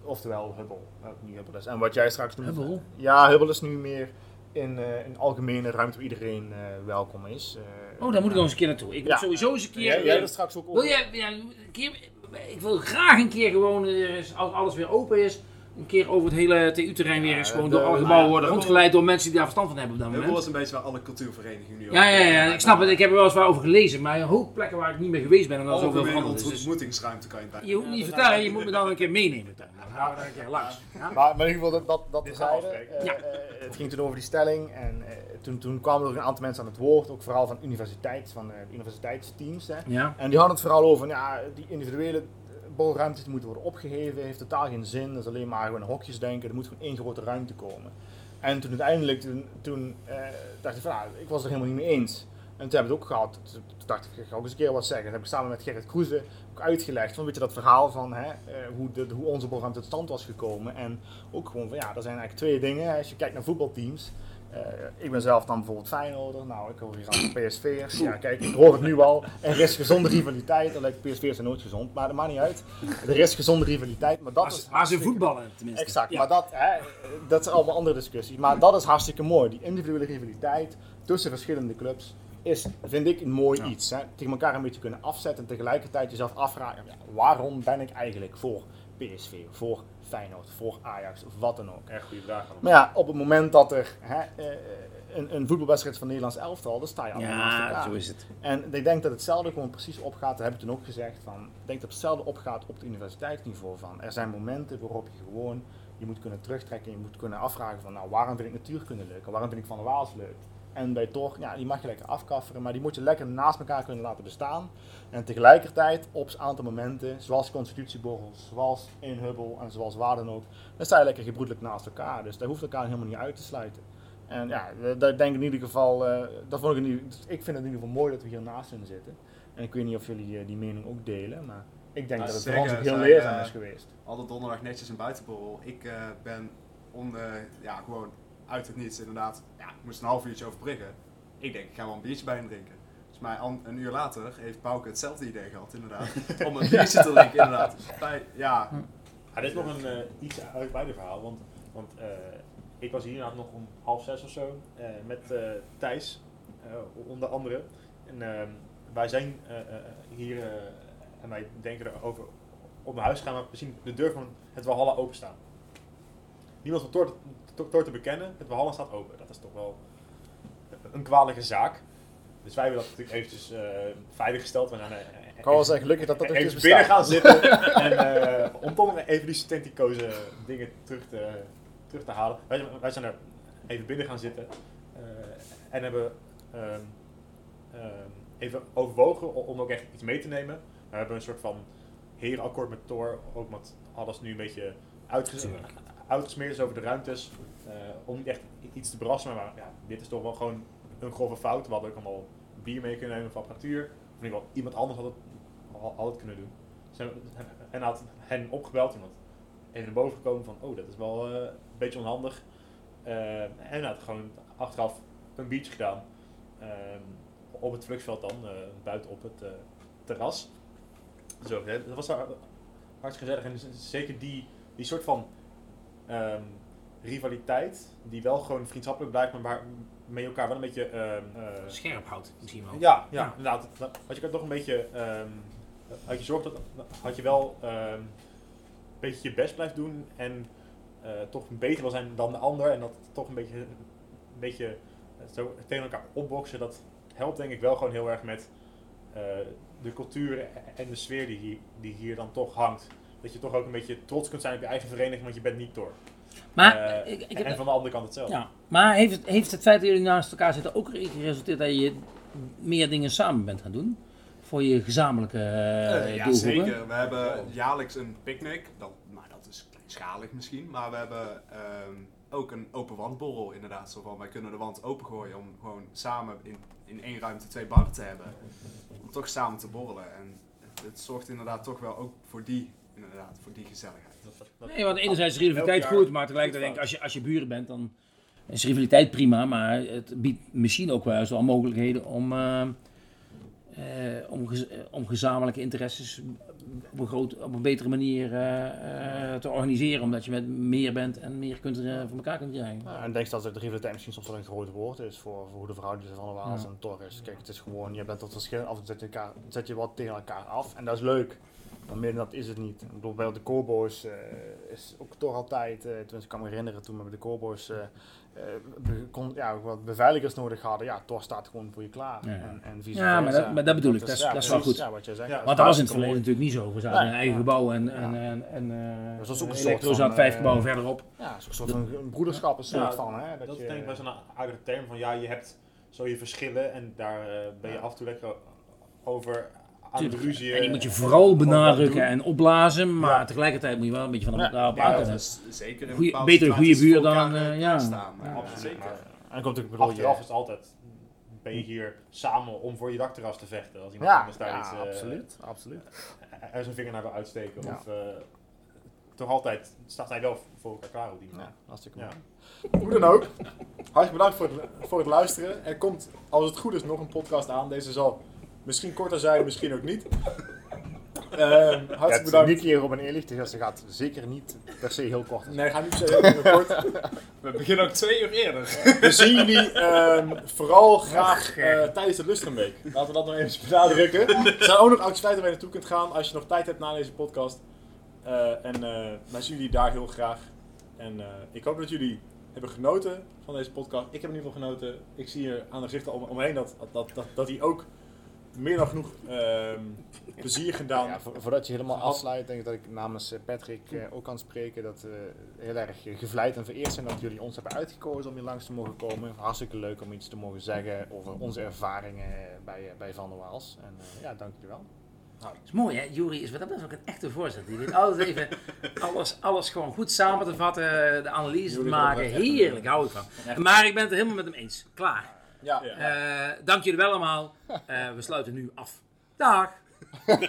Oftewel Hubble, nu Hubble is. En wat jij straks noemde. Hubble? Ja, Hubble is nu meer in eh, een algemene ruimte waar iedereen eh, welkom is. Eh, Oh, daar moet ik nog eens een keer naartoe. Ik Ja. sowieso eens een keer... Jij, jij er straks ook wil jij, ja, een keer, ik wil graag een keer gewoon, eh, als alles weer open is, een keer over het hele TU-terrein weer eens Ja, gewoon de- door alle gebouwen ja, worden rondgeleid door mensen die daar verstand van hebben op dat moment. was een beetje waar alle cultuurverenigingen nu Ja, ja, ja, ik snap het. Ik heb er wel eens wat over gelezen, maar een hoop plekken waar ik niet meer geweest ben en dan zoveel Algemene veranderd is. Dus ontmoetingsruimte kan je bij. je hoeft niet vertellen, je moet me dan een keer meenemen. Dan gaan we daar een keer langs. Ja? Maar, maar in ieder geval, dat, dat, afspreken. Eh, Ja. eh, het ging toen over die stelling. En eh, toen, toen kwamen er een aantal mensen aan het woord. Ook vooral van, universiteit, van eh, universiteitsteams. Hè. Ja. En die hadden het vooral over, ja, die individuele bouwruimtes die moeten worden opgeheven. Heeft totaal geen zin. Dat is alleen maar gewoon hokjes denken. Er moet gewoon één grote ruimte komen. En toen uiteindelijk, toen, toen eh, dacht ik van, nou, ik was er helemaal niet mee eens. En toen hebben we het ook gehad. Toen toen dacht ik, ik ga ook eens een keer wat zeggen. Dat heb ik samen met Gerrit Kroeze ook uitgelegd. Van, weet je dat verhaal van hè, eh, hoe, de, hoe onze programma tot stand was gekomen. En ook gewoon van ja, er zijn eigenlijk twee dingen. Als je kijkt naar voetbalteams. eh, ik ben zelf dan bijvoorbeeld Feyenoorder. Nou, ik hoor hier aan PSV'ers. Ja, kijk, ik hoor het nu al. Er is gezonde rivaliteit. Alleen PSV'ers zijn nooit gezond, maar dat maakt niet uit. Er is gezonde rivaliteit, maar dat Maar, is maar ze voetballen tenminste. Exact, Ja. maar dat, hè, dat is allemaal andere discussies. Maar dat is hartstikke mooi. Die individuele rivaliteit tussen verschillende clubs is, vind ik, een mooi iets. Hè. Tegen elkaar een beetje kunnen afzetten en tegelijkertijd jezelf afvragen, ja, waarom ben ik eigenlijk voor PSV, voor Feyenoord, voor Ajax of wat dan ook. Erg goede vraag. allemaal. Maar ja, op het moment dat er hè, eh, een, een voetbalwedstrijd van Nederlands elftal, dan sta je allemaal naast Ja, elkaar. zo is het. En ik denk dat hetzelfde gewoon precies opgaat, dat heb ik toen ook gezegd, van, ik denk dat hetzelfde opgaat op het universiteitsniveau. Van. Er zijn momenten waarop je gewoon je moet kunnen terugtrekken, je moet kunnen afvragen van, nou, waarom vind ik natuurkunde leuk en waarom vind ik Van der Waals leuk? En bij toch, ja, die mag je lekker afkafferen, maar die moet je lekker naast elkaar kunnen laten bestaan. En tegelijkertijd op een aantal momenten, zoals constitutieborrels, zoals in Hubbel en zoals waar dan ook, dan sta je lekker gebroedelijk naast elkaar. Dus daar hoeft elkaar helemaal niet uit te sluiten. En ja, daar denk ik in ieder geval, eh, dat vond ik, in ieder, ik vind het in ieder geval mooi dat we hier naast hun zitten. En ik weet niet of jullie eh, die mening ook delen, maar ik denk dat het voor zeker. ons ook heel leerzaam eh, is geweest. Alle donderdag netjes een buitenborrel. Ik eh, ben on, eh, ja, gewoon uit het niets inderdaad. Ja, ik moest een half uurtje overbruggen. Ik denk, ik ga wel een biertje bij hem drinken. Dus mij an- een uur later heeft Bouke hetzelfde idee gehad, inderdaad. om een biertje te drinken, inderdaad. Bij, ja, dit is nog een eh, iets uitgebreider verhaal, want, want eh, ik was hier inderdaad nog om half zes of zo eh, met eh, Thijs, eh, onder andere. En ehm, wij zijn hier eh, en wij denken erover op naar huis te gaan, maar we zien de deur van het Walhalla openstaan. Niemand van Toor te, bekennen, het Walhalla staat open. Dat is toch wel een kwalijke zaak. Dus wij hebben dat natuurlijk eventjes eh veiliggesteld. We gaan, eh, Ik kan wel zeggen, gelukkig dat dat dus binnen bestaat. gaan zitten en eh, om toch even die studenticoze dingen terug te, terug te halen. Wij, wij zijn er even binnen gaan zitten eh, en hebben ehm, ehm, even overwogen om ook echt iets mee te nemen. We hebben een soort van herenakkoord met Thor, ook met alles nu een beetje Tuurlijk. Uitgesmeerd is over de ruimtes. eh, om niet echt iets te brassen, maar ja, dit is toch wel gewoon een grove fout. We hadden ook allemaal bier mee kunnen nemen of apparatuur. Of in ieder iemand anders had het, had het kunnen doen. Dus en had hen opgebeld, iemand even naar boven gekomen van, oh dat is wel eh, een beetje onhandig. Eh, en had gewoon achteraf een biertje gedaan. Ehm, op het vluchtveld dan, buiten op het terras. Zo, dat was hartstikke gezellig. En z- zeker die, die soort van ehm, rivaliteit, die wel gewoon vriendschappelijk blijft, maar waar mee elkaar wel een beetje... ehm, eh, Scherp houdt misschien wel. ja, ja, Ja. inderdaad. Had je toch een beetje, ehm, had je zorg dat, had je wel een beetje je best blijft doen en eh, toch beter wil zijn dan de ander en dat toch een beetje, een beetje eh, zo tegen elkaar opboksen, dat helpt denk ik wel gewoon heel erg met de cultuur en de sfeer die hier, die hier dan toch hangt. Dat je toch ook een beetje trots kunt zijn op je eigen vereniging, want je bent niet door. Maar, Eh, ik, ik heb, en van de andere kant hetzelfde. ja. maar heeft, het, heeft het feit dat jullie naast elkaar zitten ook geresulteerd dat je meer dingen samen bent gaan doen? Voor je gezamenlijke eh, Eh, ja, doelgroepen? zeker. We hebben jaarlijks een picknick. Dat, maar dat is kleinschalig misschien. Maar we hebben ehm, ook een open wandborrel inderdaad. Zo van, wij kunnen de wand opengooien om gewoon samen in, in één ruimte twee barren te hebben. Om toch samen te borrelen. En het zorgt inderdaad toch wel ook voor die, inderdaad, voor die gezelligheid. Nee, want enerzijds is rivaliteit goed, maar tegelijkertijd denk ik, als je, als je buren bent, dan is rivaliteit prima, maar het biedt misschien ook wel eens wel mogelijkheden om, eh, eh, om, gez- eh, om gezamenlijke interesses op een, groot, op een betere manier eh, eh, te organiseren, omdat je met meer bent en meer kunt, eh, voor elkaar kunt krijgen. Ja, en ik denk dat de rivaliteit misschien soms wel een groot woord is voor, voor hoe de verhoudingen van de Waals Ja. en is. Kijk, het is gewoon, je bent tot verschil, af en toe zet je, elkaar, zet je wat tegen elkaar af en dat is leuk. Maar meer dan dat is het niet. Ik bedoel, bij de Cowboys eh, is ook toch altijd, eh tenminste ik kan me herinneren toen we bij de Cowboys eh, eh, be- kon, ja, wat beveiligers nodig hadden. Ja, Tor staat gewoon voor je klaar. Ja. En, en vice Ja, maar dat- maar dat bedoel ik, dat is- ja, dat is wel goed. Ja, wat jij zegt. Ja, is Want dat was in het verleden mooi. natuurlijk niet zo. We zaten in een eigen gebouw en, Ja. en, en, en Dus is ook een soort Electro van, zat vijf gebouwen verderop. Ja, een soort van een broederschap, een soort Ja, van. Hè, dat Dat je, is denk ik wel zo'n aardige term van ja, je hebt zo je verschillen en daar ben je Ja. af en toe lekker over aan ruzie. En die moet je eh, vooral benadrukken en opblazen, maar Ja. tegelijkertijd moet je wel een beetje van Ja. elkaar op Ja, aan dat kunnen. is zeker in Goeie- beter een goede buur dan een, eh, eh, ja. Ja. Absoluut zeker. En dan komt natuurlijk, bedoel je, Achteraf is het altijd ben je hier samen om voor je dakterras te vechten. Als iemand Ja, anders daar ja iets, eh, absoluut. absoluut. er zijn vinger naar wil uitsteken. Ja. Of eh, toch altijd staat hij wel voor elkaar klaar op die manier. Ja, hartstikke mooi. Hoe dan ook. Hartelijk bedankt voor het, voor het luisteren. Er komt, als het goed is, nog een podcast aan. Deze zal misschien korter zijn, misschien ook niet. Ehm, hartelijk Het bedankt. niet hier op een eerlijk, dus ze gaat zeker niet per se heel kort. Nee, ga niet per se heel kort. We beginnen ook twee uur eerder. We zien jullie ehm, vooral graag eh, tijdens de Lustrumweek. Laten we dat nog even benadrukken. Er zijn ook nog activiteiten waar je naartoe kunt gaan als je nog tijd hebt na deze podcast. Eh, en eh wij zien jullie daar heel graag. En eh, ik hoop dat jullie hebben genoten van deze podcast. Ik heb in ieder geval genoten. Ik zie hier aan de gezichten om, omheen dat, dat, dat, dat hij ook meer dan genoeg ehm, plezier gedaan. Ja, vo- voordat je helemaal afsluit, denk ik dat ik namens eh, Patrick eh, ook kan spreken dat we heel erg eh, gevleid en vereerd zijn dat jullie ons hebben uitgekozen om hier langs te mogen komen. Hartstikke leuk om iets te mogen zeggen over onze ervaringen bij, bij Van der Waals. En eh, ja, dank jullie wel. Dat is mooi hè, Jury is wat dat betreft ook een echte voorzitter. Die weet altijd even alles, alles gewoon goed samen te vatten, de analyse te Jury maken. Heerlijk, hou ik van. Maar ik ben het er helemaal met hem eens. Klaar. Ja. Eh, dank jullie wel allemaal. Eh, we sluiten nu af. Dag!